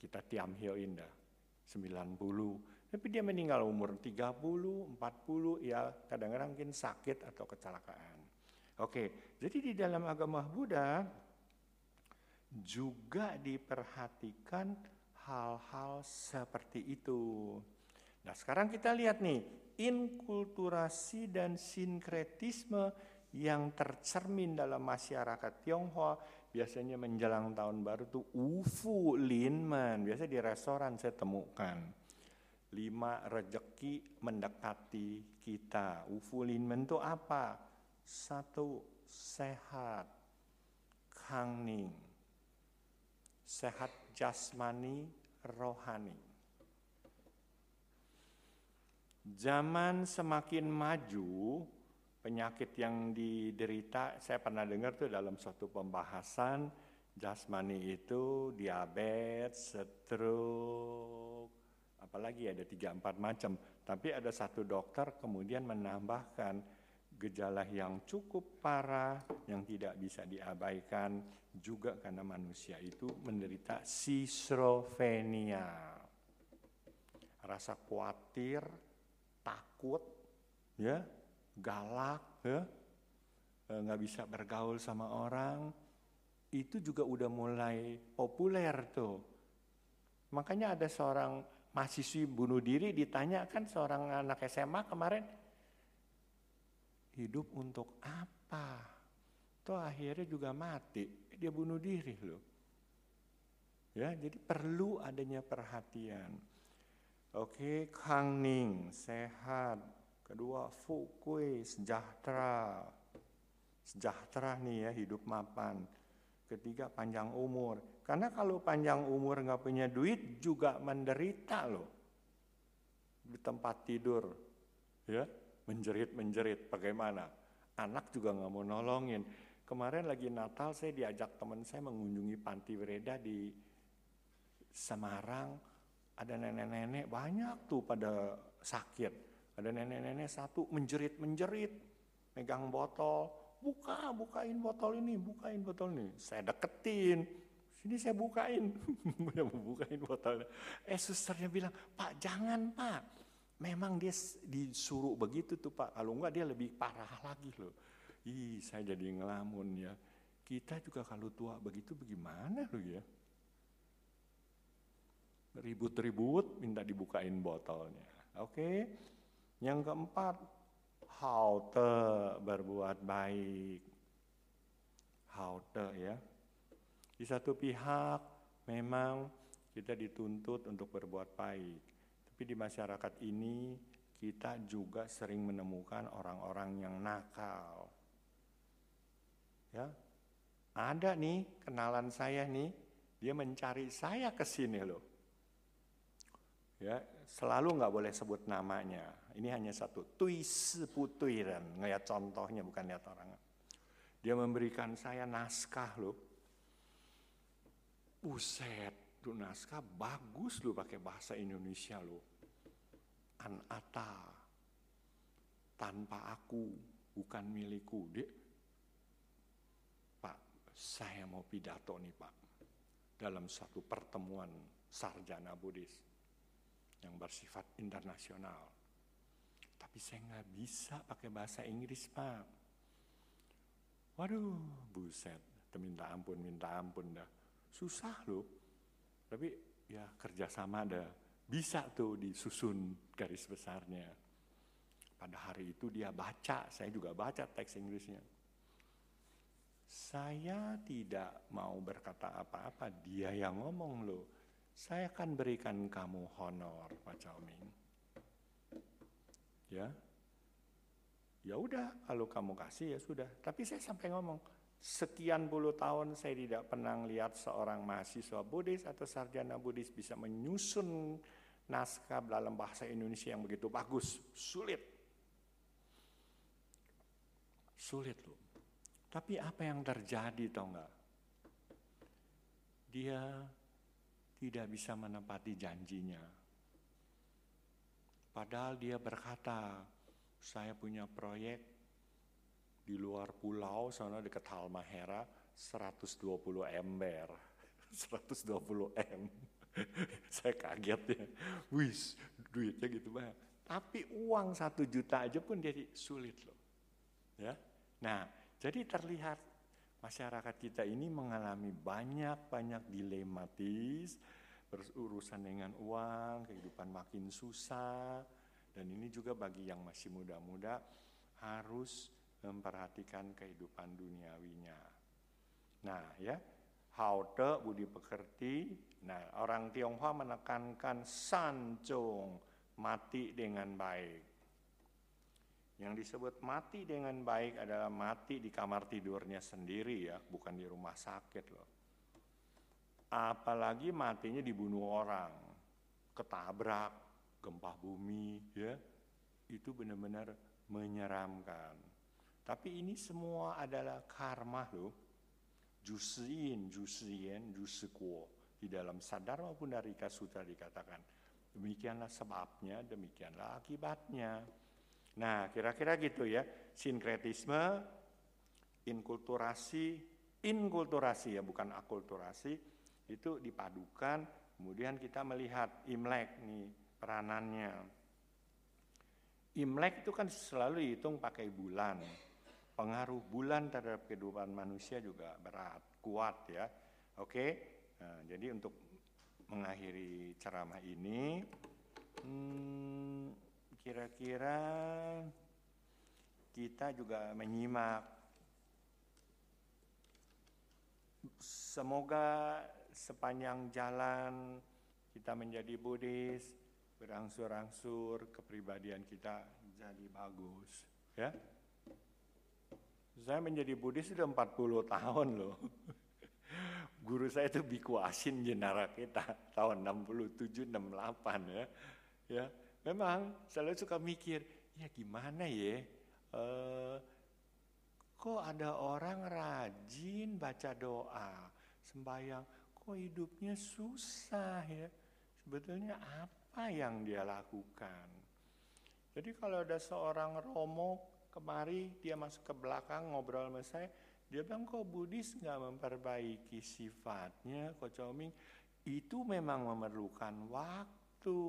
kita tiam hio indah. 90. Tapi dia meninggal umur 30, 40, ya kadang-kadang mungkin sakit atau kecelakaan. Oke, jadi di dalam agama Buddha juga diperhatikan hal-hal seperti itu. Nah sekarang kita lihat nih, inkulturasi dan sinkretisme yang tercermin dalam masyarakat Tionghoa biasanya menjelang tahun baru tuh ufu linman biasa di restoran saya temukan lima rejeki mendekati kita. Ufu linman itu apa? Satu sehat kangning. Sehat jasmani rohani. Zaman semakin maju penyakit yang diderita saya pernah dengar tuh dalam suatu pembahasan jasmani itu diabetes, stroke, apalagi ada tiga empat macam. Tapi ada satu dokter kemudian menambahkan gejala yang cukup parah yang tidak bisa diabaikan juga karena manusia itu menderita schizophrenia. Rasa khawatir, takut, ya, galak, ya, eh, nggak bisa bergaul sama orang, itu juga udah mulai populer tuh. Makanya ada seorang mahasiswi bunuh diri ditanya kan seorang anak SMA kemarin, hidup untuk apa? Tuh akhirnya juga mati, dia bunuh diri loh. Ya, jadi perlu adanya perhatian. Oke, Kang Ning, sehat. Kedua, Fukui, sejahtera. Sejahtera nih ya, hidup mapan. Ketiga, panjang umur. Karena kalau panjang umur nggak punya duit juga menderita loh. Di tempat tidur. Ya, menjerit-menjerit. Bagaimana? Anak juga nggak mau nolongin. Kemarin lagi Natal saya diajak teman saya mengunjungi panti Wereda di Semarang ada nenek-nenek banyak tuh pada sakit. Ada nenek-nenek satu menjerit-menjerit, megang botol, buka, bukain botol ini, bukain botol ini. Saya deketin, sini saya bukain, bukain botolnya. Eh susternya bilang, Pak jangan Pak, memang dia disuruh begitu tuh Pak, kalau enggak dia lebih parah lagi loh. Ih saya jadi ngelamun ya, kita juga kalau tua begitu bagaimana loh ya ribut-ribut minta dibukain botolnya. Oke. Yang keempat, haute berbuat baik. Haute ya. Di satu pihak memang kita dituntut untuk berbuat baik. Tapi di masyarakat ini kita juga sering menemukan orang-orang yang nakal. Ya. Ada nih kenalan saya nih, dia mencari saya ke sini loh ya selalu nggak boleh sebut namanya. Ini hanya satu tuis putuiran, ngeliat contohnya bukan lihat orang. Dia memberikan saya naskah loh. Buset, tuh naskah bagus loh pakai bahasa Indonesia loh. Anata, tanpa aku, bukan milikku. Dek, Pak, saya mau pidato nih Pak. Dalam satu pertemuan sarjana Buddhis yang bersifat internasional. Tapi saya nggak bisa pakai bahasa Inggris, Pak. Waduh, buset. Minta ampun, minta ampun dah. Susah loh. Tapi ya kerjasama ada. Bisa tuh disusun garis besarnya. Pada hari itu dia baca, saya juga baca teks Inggrisnya. Saya tidak mau berkata apa-apa, dia yang ngomong loh saya akan berikan kamu honor, Pak Ming. Ya, ya udah kalau kamu kasih ya sudah. Tapi saya sampai ngomong, sekian puluh tahun saya tidak pernah lihat seorang mahasiswa Buddhis atau sarjana Buddhis bisa menyusun naskah dalam bahasa Indonesia yang begitu bagus. Sulit. Sulit loh. Tapi apa yang terjadi tau nggak? Dia tidak bisa menepati janjinya. Padahal dia berkata, saya punya proyek di luar pulau sana dekat Halmahera 120 ember. 120 M. saya kaget ya. Wis, duitnya gitu banyak. Tapi uang satu juta aja pun jadi sulit loh. Ya. Nah, jadi terlihat masyarakat kita ini mengalami banyak-banyak dilematis, berurusan dengan uang, kehidupan makin susah, dan ini juga bagi yang masih muda-muda harus memperhatikan kehidupan duniawinya. Nah ya, Haute budi pekerti, nah orang Tionghoa menekankan sancung, mati dengan baik. Yang disebut mati dengan baik adalah mati di kamar tidurnya sendiri ya, bukan di rumah sakit loh. Apalagi matinya dibunuh orang, ketabrak, gempa bumi ya. Itu benar-benar menyeramkan. Tapi ini semua adalah karma loh. Jusiin, jusien, jusikuo. Di dalam sadar maupun dari kasutra dikatakan. Demikianlah sebabnya, demikianlah akibatnya. Nah, kira-kira gitu ya. Sinkretisme, inkulturasi, inkulturasi ya bukan akulturasi itu dipadukan. Kemudian kita melihat Imlek nih peranannya. Imlek itu kan selalu dihitung pakai bulan. pengaruh bulan terhadap kehidupan manusia juga berat, kuat ya. Oke, nah, jadi untuk mengakhiri ceramah ini, hmm, kira-kira kita juga menyimak. Semoga sepanjang jalan kita menjadi Buddhis, berangsur-angsur kepribadian kita jadi bagus. Ya, saya menjadi Buddhis sudah 40 tahun loh. Guru saya itu Biku Asin Jenara kita tahun 67 68 ya. Ya, memang selalu suka mikir, ya gimana ya? Uh, kok ada orang rajin baca doa, sembahyang, kok hidupnya susah ya? Sebetulnya apa yang dia lakukan? Jadi kalau ada seorang romo kemari dia masuk ke belakang ngobrol sama saya dia bilang kok Buddhis nggak memperbaiki sifatnya kok Coming itu memang memerlukan waktu.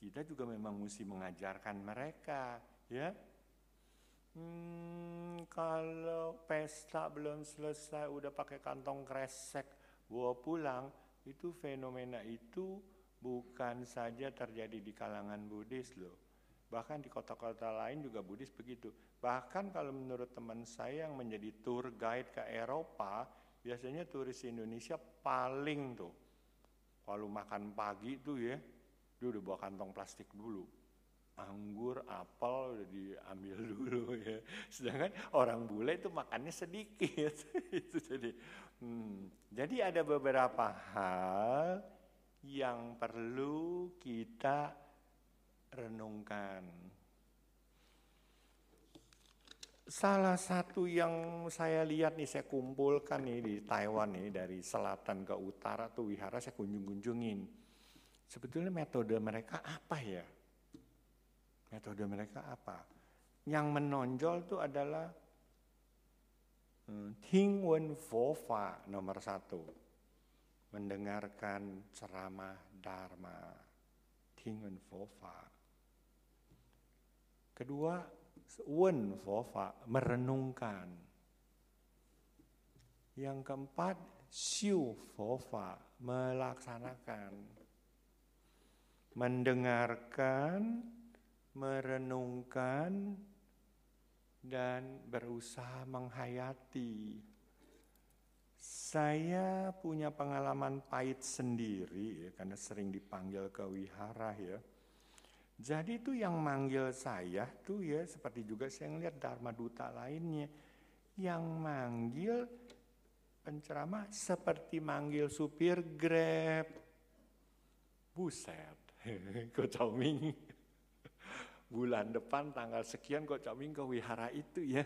Kita juga memang mesti mengajarkan mereka ya. Hmm, kalau pesta belum selesai udah pakai kantong kresek bawa pulang itu fenomena itu bukan saja terjadi di kalangan Buddhis loh bahkan di kota-kota lain juga Buddhis begitu Bahkan kalau menurut teman saya yang menjadi tour guide ke Eropa, biasanya turis Indonesia paling tuh kalau makan pagi tuh ya, dia udah bawa kantong plastik dulu. Anggur, apel udah diambil dulu ya. Sedangkan orang bule itu makannya sedikit. hmm, jadi ada beberapa hal yang perlu kita renungkan Salah satu yang saya lihat nih, saya kumpulkan nih di Taiwan nih, dari selatan ke utara tuh wihara saya kunjung-kunjungin. Sebetulnya metode mereka apa ya? Metode mereka apa? Yang menonjol tuh adalah hmm, Ting Wen Fo Fa nomor satu. Mendengarkan ceramah Dharma. Ting Wen Fo Fa. Kedua, wen fofa, merenungkan. Yang keempat, siu fofa, melaksanakan. Mendengarkan, merenungkan, dan berusaha menghayati. Saya punya pengalaman pahit sendiri ya, karena sering dipanggil ke wihara ya jadi itu yang manggil saya tuh ya seperti juga saya ngeliat Dharma Duta lainnya. Yang manggil penceramah seperti manggil supir Grab. Buset, kok Coming bulan depan tanggal sekian kok Coming ke wihara itu ya.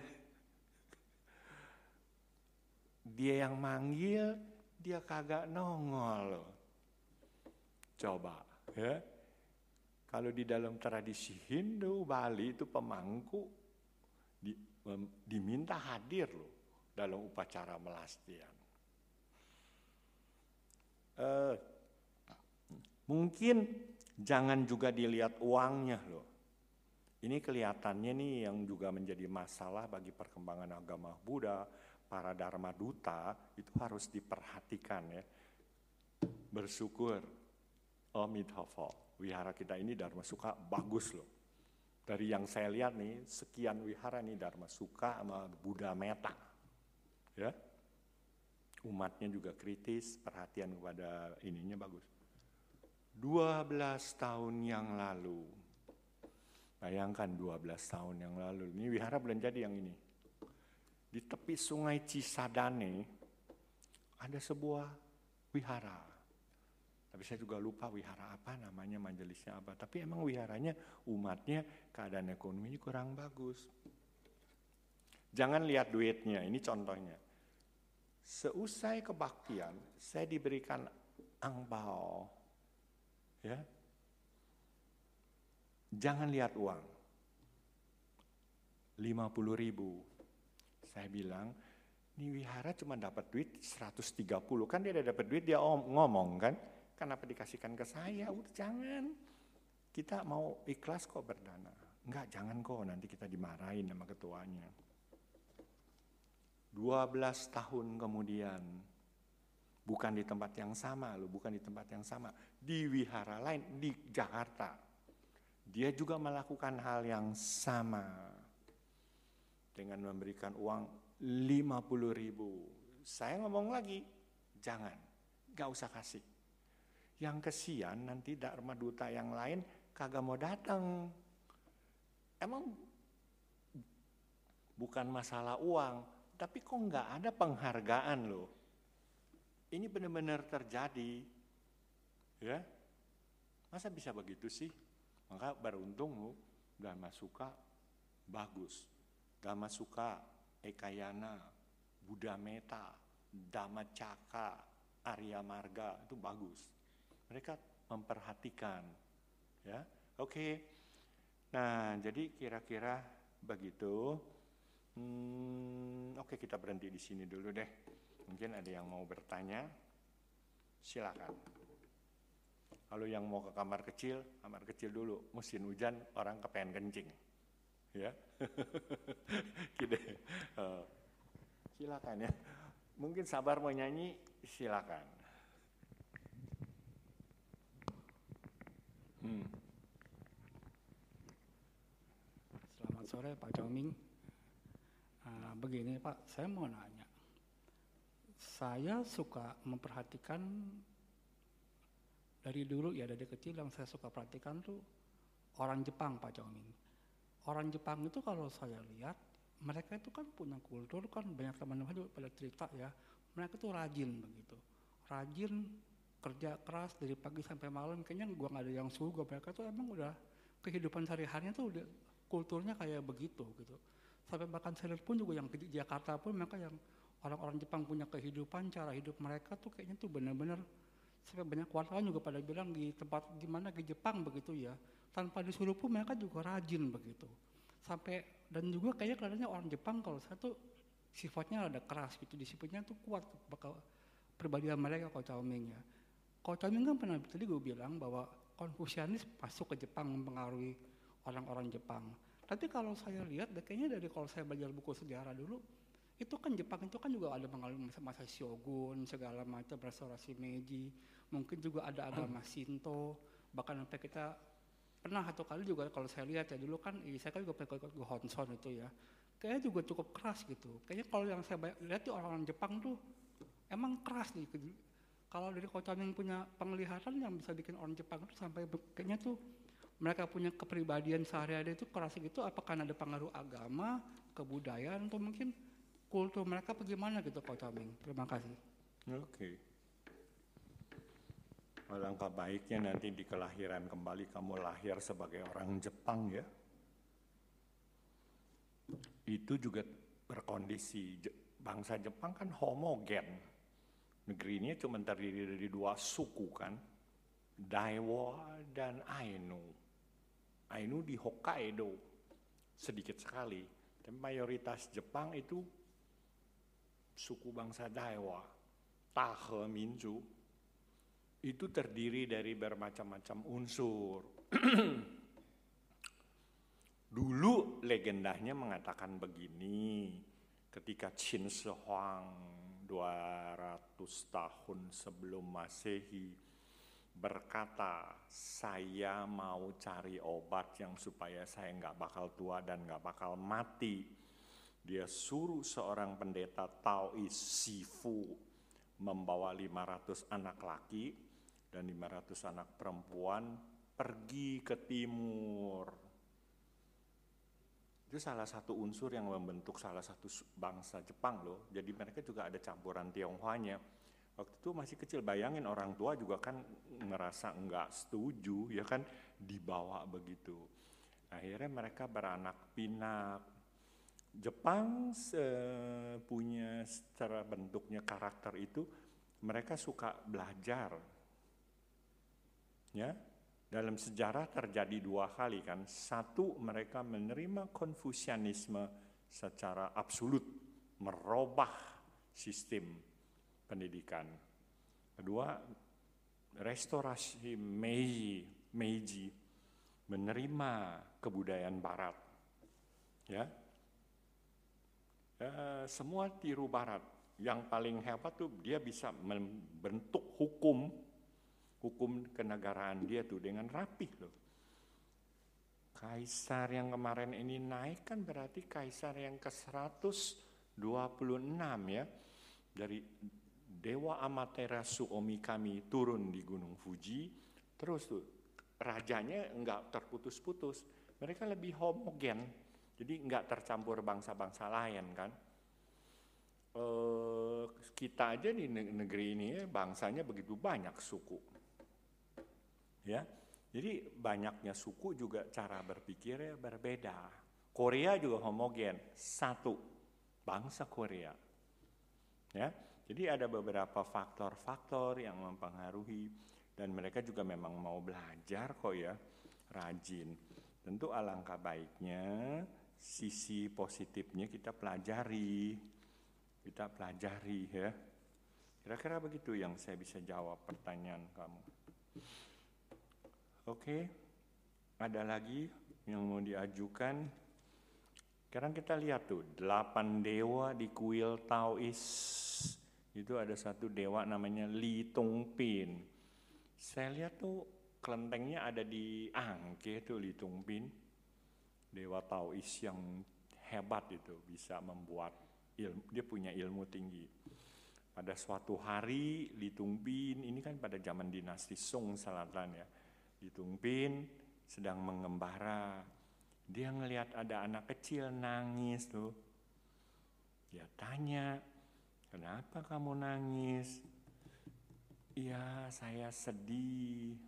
Dia yang manggil, dia kagak nongol loh. Coba ya kalau di dalam tradisi Hindu Bali itu pemangku di, diminta hadir loh dalam upacara melastian. Uh, mungkin jangan juga dilihat uangnya loh. Ini kelihatannya nih yang juga menjadi masalah bagi perkembangan agama Buddha, para Dharma Duta itu harus diperhatikan ya. Bersyukur, Amitabha wihara kita ini Dharma Suka bagus loh. Dari yang saya lihat nih, sekian wihara nih Dharma Suka sama Buddha Meta. Ya. Umatnya juga kritis, perhatian kepada ininya bagus. 12 tahun yang lalu, bayangkan 12 tahun yang lalu, ini wihara belum jadi yang ini. Di tepi sungai Cisadane, ada sebuah wihara tapi saya juga lupa wihara apa namanya, majelisnya apa. Tapi emang wiharanya umatnya keadaan ekonominya kurang bagus. Jangan lihat duitnya, ini contohnya. Seusai kebaktian, saya diberikan angpao. Ya. Jangan lihat uang. 50 ribu. Saya bilang, ini wihara cuma dapat duit 130. Kan dia udah dapat duit, dia ngomong kan Kenapa dikasihkan ke saya? Udah jangan. Kita mau ikhlas kok berdana. Enggak, jangan kok nanti kita dimarahin sama ketuanya. 12 tahun kemudian, bukan di tempat yang sama loh, bukan di tempat yang sama, di wihara lain di Jakarta. Dia juga melakukan hal yang sama dengan memberikan uang 50 ribu. Saya ngomong lagi, jangan, gak usah kasih. Yang kesian nanti Dharma Duta yang lain kagak mau datang. Emang bukan masalah uang, tapi kok nggak ada penghargaan loh. Ini benar-benar terjadi, ya. Masa bisa begitu sih? Maka beruntung lo, Dhamma Suka bagus. Dhamma Suka, Ekayana, Buddha Meta, Dhamma Caka, Arya Marga itu bagus. Mereka memperhatikan, ya. Oke. Nah, jadi kira-kira begitu. Hmm, Oke okay, kita berhenti di sini dulu deh. Mungkin ada yang mau bertanya, silakan. Kalau yang mau ke kamar kecil, kamar kecil dulu. Musim hujan orang kepengen kencing, ya. Gitu. Uh, silakan ya. Mungkin sabar mau nyanyi, silakan. Hmm. Selamat sore Pak Chongming. Nah, begini Pak, saya mau nanya. Saya suka memperhatikan dari dulu ya dari kecil yang saya suka perhatikan tuh orang Jepang Pak Chongming. Orang Jepang itu kalau saya lihat mereka itu kan punya kultur kan banyak teman-teman juga pada cerita ya mereka tuh rajin begitu. Rajin kerja keras dari pagi sampai malam kayaknya gua nggak ada yang suka. Mereka tuh emang udah kehidupan sehari-harinya tuh udah kulturnya kayak begitu gitu. Sampai bahkan saya pun juga yang di Jakarta pun mereka yang orang-orang Jepang punya kehidupan cara hidup mereka tuh kayaknya tuh benar-benar sampai banyak wartawan juga pada bilang di tempat di mana di Jepang begitu ya. Tanpa disuruh pun mereka juga rajin begitu. Sampai dan juga kayaknya kelihatannya orang Jepang kalau saya tuh sifatnya ada keras gitu. Disiplinnya tuh kuat bakal pribadi mereka kalau Chow Ming ya. Kalau Chow Ming kan pernah tadi gue bilang bahwa Konfusianis masuk ke Jepang mempengaruhi orang-orang Jepang. Tapi kalau saya lihat, kayaknya dari kalau saya belajar buku sejarah dulu, itu kan Jepang itu kan juga ada mengalami masa-masa shogun, segala macam restorasi Meiji, mungkin juga ada agama Shinto, bahkan sampai kita pernah satu kali juga kalau saya lihat ya dulu kan, saya kan juga pernah ikut Honson itu ya, kayaknya juga cukup keras gitu. Kayaknya kalau yang saya lihat tuh orang-orang Jepang tuh emang keras nih. Kalau dari Kocaning punya penglihatan yang bisa bikin orang Jepang itu sampai kayaknya tuh mereka punya kepribadian sehari-hari itu keras gitu. Apakah ada pengaruh agama, kebudayaan atau mungkin kultur mereka bagaimana gitu Pak Caming. Terima kasih. Oke. Okay. Alangkah baiknya nanti di kelahiran kembali kamu lahir sebagai orang Jepang ya. Itu juga berkondisi bangsa Jepang kan homogen. Negeri ini cuma terdiri dari dua suku kan, Daiwa dan Ainu. Ainu di Hokkaido sedikit sekali. Dan mayoritas Jepang itu suku bangsa Daiwa, Tahe Minju. Itu terdiri dari bermacam-macam unsur. Dulu legendanya mengatakan begini, ketika Qin Shi Huang 200 tahun sebelum Masehi berkata, saya mau cari obat yang supaya saya nggak bakal tua dan nggak bakal mati. Dia suruh seorang pendeta Taois Sifu membawa 500 anak laki dan 500 anak perempuan pergi ke timur. Itu salah satu unsur yang membentuk salah satu bangsa Jepang loh. Jadi mereka juga ada campuran Tionghoanya Waktu itu masih kecil, bayangin orang tua juga kan ngerasa enggak setuju, ya kan dibawa begitu. Akhirnya mereka beranak pinak. Jepang punya secara bentuknya karakter itu, mereka suka belajar. Ya, dalam sejarah terjadi dua kali kan. Satu, mereka menerima konfusianisme secara absolut, merubah sistem pendidikan. Kedua, restorasi Meiji, Meiji menerima kebudayaan barat. Ya. Eh, semua tiru barat. Yang paling hebat tuh dia bisa membentuk hukum, hukum kenegaraan dia tuh dengan rapih loh. Kaisar yang kemarin ini naik kan berarti kaisar yang ke 126 ya. Dari Dewa Amaterasu Omi kami turun di Gunung Fuji, terus tuh rajanya enggak terputus-putus. Mereka lebih homogen, jadi enggak tercampur bangsa-bangsa lain kan. E, kita aja di negeri ini bangsanya begitu banyak suku. Ya, jadi banyaknya suku juga cara berpikirnya berbeda. Korea juga homogen, satu bangsa Korea. Ya, jadi ada beberapa faktor-faktor yang mempengaruhi dan mereka juga memang mau belajar kok ya, rajin. Tentu alangkah baiknya sisi positifnya kita pelajari, kita pelajari ya. Kira-kira begitu yang saya bisa jawab pertanyaan kamu. Oke, ada lagi yang mau diajukan? Sekarang kita lihat tuh, delapan dewa di kuil Taois itu ada satu dewa namanya Li Tongpin. Saya lihat tuh kelentengnya ada di Angke tuh Li Tongpin. Dewa Taois yang hebat itu bisa membuat ilmu, dia punya ilmu tinggi. Pada suatu hari Li Tongpin ini kan pada zaman dinasti Song Selatan ya. Li Tongpin sedang mengembara. Dia ngelihat ada anak kecil nangis tuh. Dia tanya, Kenapa kamu nangis? Ya, saya sedih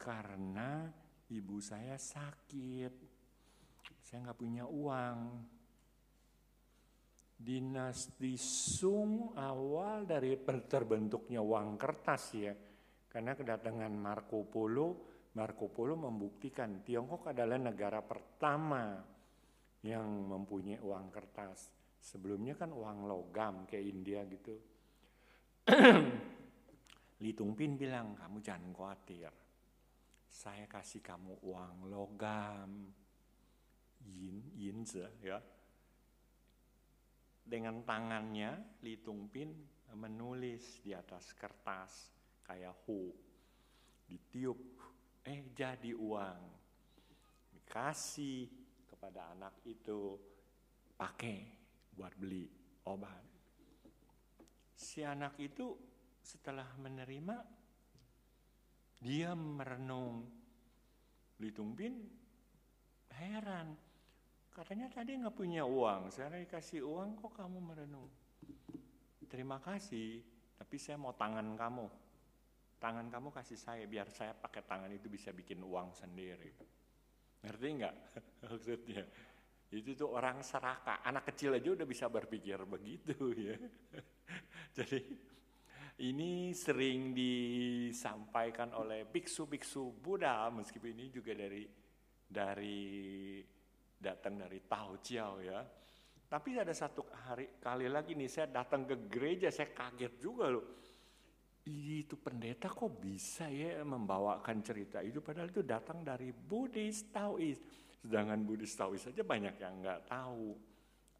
karena ibu saya sakit. Saya nggak punya uang. Dinasti Sung awal dari terbentuknya uang kertas ya. Karena kedatangan Marco Polo, Marco Polo membuktikan Tiongkok adalah negara pertama yang mempunyai uang kertas. Sebelumnya kan uang logam kayak India gitu. Li Tungpin bilang, kamu jangan khawatir. Saya kasih kamu uang logam. Yin, yin ya. Dengan tangannya Li Tungpin menulis di atas kertas kayak hu. Ditiup, eh jadi uang. Dikasih kepada anak itu, pakai buat beli obat. Si anak itu setelah menerima, dia merenung. Litumpin heran. Katanya tadi nggak punya uang, saya dikasih uang kok kamu merenung. Terima kasih, tapi saya mau tangan kamu. Tangan kamu kasih saya, biar saya pakai tangan itu bisa bikin uang sendiri. Ngerti nggak maksudnya? Itu tuh orang serakah, anak kecil aja udah bisa berpikir begitu ya. Jadi ini sering disampaikan oleh biksu-biksu Buddha meskipun ini juga dari dari datang dari Tao Chiao ya. Tapi ada satu hari kali lagi nih saya datang ke gereja saya kaget juga loh. Itu pendeta kok bisa ya membawakan cerita itu padahal itu datang dari Buddhis Taois. Sedangkan Buddhis Taois saja banyak yang nggak tahu.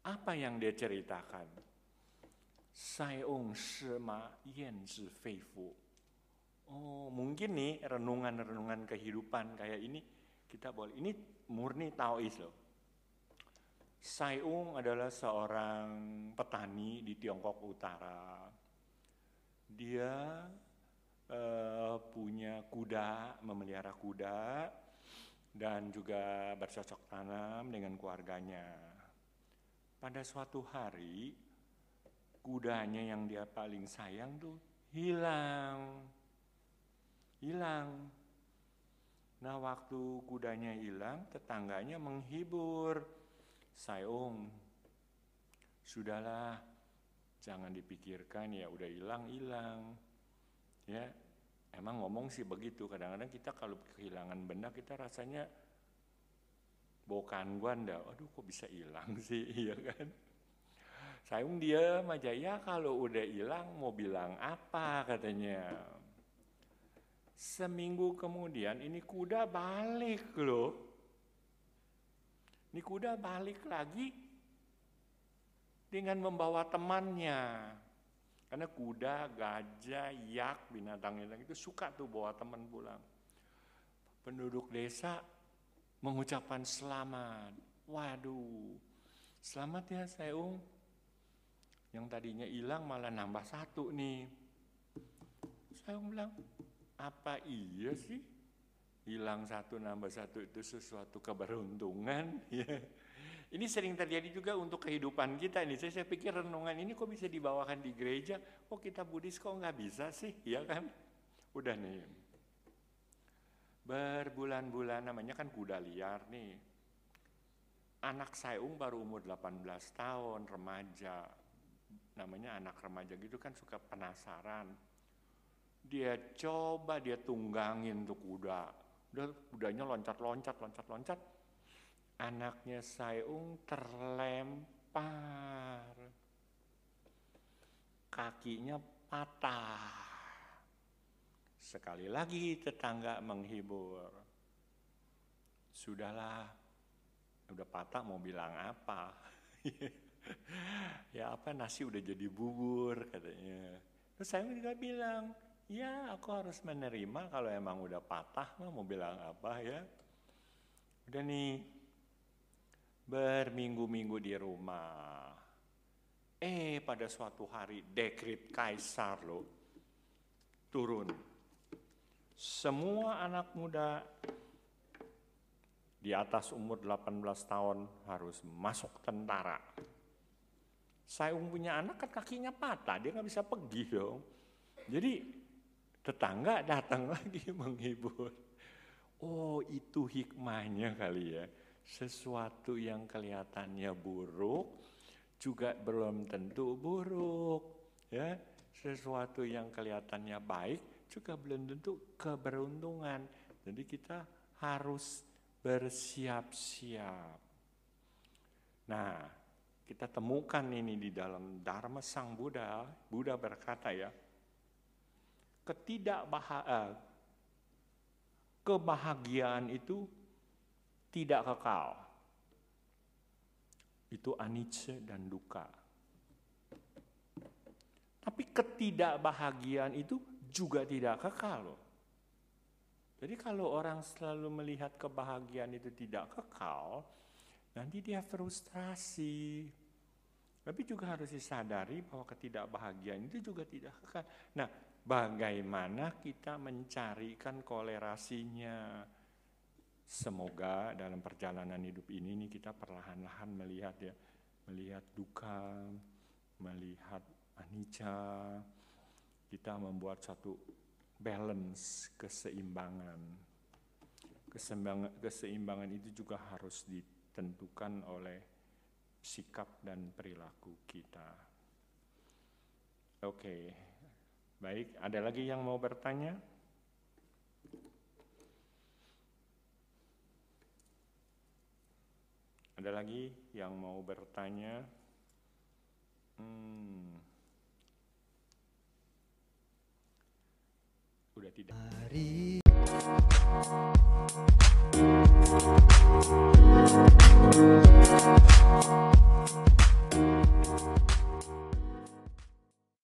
Apa yang dia ceritakan? Sayong Shima Yen Fei Fu. Oh, mungkin nih renungan-renungan kehidupan kayak ini kita boleh. Ini murni Taois loh. Sayung adalah seorang petani di Tiongkok Utara. Dia uh, punya kuda, memelihara kuda, dan juga bercocok tanam dengan keluarganya. Pada suatu hari, kudanya yang dia paling sayang tuh hilang. Hilang. Nah waktu kudanya hilang, tetangganya menghibur. Sayung, sudahlah, jangan dipikirkan ya udah hilang hilang. Ya, Emang ngomong sih begitu, kadang-kadang kita kalau kehilangan benda kita rasanya bukan guanda, aduh kok bisa hilang sih, iya kan? Sayung dia aja, ya kalau udah hilang mau bilang apa katanya. Seminggu kemudian ini kuda balik loh. Ini kuda balik lagi dengan membawa temannya. Karena kuda, gajah, yak, binatang-binatang itu suka tuh bawa teman pulang. Penduduk desa mengucapkan selamat. Waduh, selamat ya Seung. Yang tadinya hilang malah nambah satu nih. Seung bilang, apa iya sih? Hilang satu nambah satu itu sesuatu keberuntungan. Ya. Ini sering terjadi juga untuk kehidupan kita ini. Saya, saya pikir renungan ini kok bisa dibawakan di gereja, kok kita Buddhis kok nggak bisa sih, ya kan? Udah nih. Berbulan-bulan namanya kan kuda liar nih. Anak Sayung baru umur 18 tahun, remaja. Namanya anak remaja gitu kan suka penasaran. Dia coba dia tunggangin tuh kuda. Udah kudanya loncat-loncat, loncat-loncat anaknya Sayung terlempar. Kakinya patah. Sekali lagi tetangga menghibur. Sudahlah, udah patah mau bilang apa? ya apa nasi udah jadi bubur katanya. Terus saya juga bilang, ya aku harus menerima kalau emang udah patah mau bilang apa ya. Udah nih, berminggu-minggu di rumah. Eh pada suatu hari dekrit kaisar loh turun. Semua anak muda di atas umur 18 tahun harus masuk tentara. Saya punya anak kan kakinya patah, dia nggak bisa pergi dong. Jadi tetangga datang lagi menghibur. Oh itu hikmahnya kali ya sesuatu yang kelihatannya buruk juga belum tentu buruk ya sesuatu yang kelihatannya baik juga belum tentu keberuntungan jadi kita harus bersiap-siap nah kita temukan ini di dalam Dharma Sang Buddha Buddha berkata ya ketidakbahagiaan kebahagiaan itu tidak kekal. Itu anicca dan duka. Tapi ketidakbahagiaan itu juga tidak kekal loh. Jadi kalau orang selalu melihat kebahagiaan itu tidak kekal, nanti dia frustrasi. Tapi juga harus disadari bahwa ketidakbahagiaan itu juga tidak kekal. Nah, bagaimana kita mencarikan kolerasinya? Semoga dalam perjalanan hidup ini nih kita perlahan-lahan melihat ya, melihat duka, melihat anicca, kita membuat satu balance keseimbangan. Keseimbangan, keseimbangan itu juga harus ditentukan oleh sikap dan perilaku kita. Oke, baik. Ada lagi yang mau bertanya? Ada lagi yang mau bertanya? Hmm. Udah tidak. Thank you.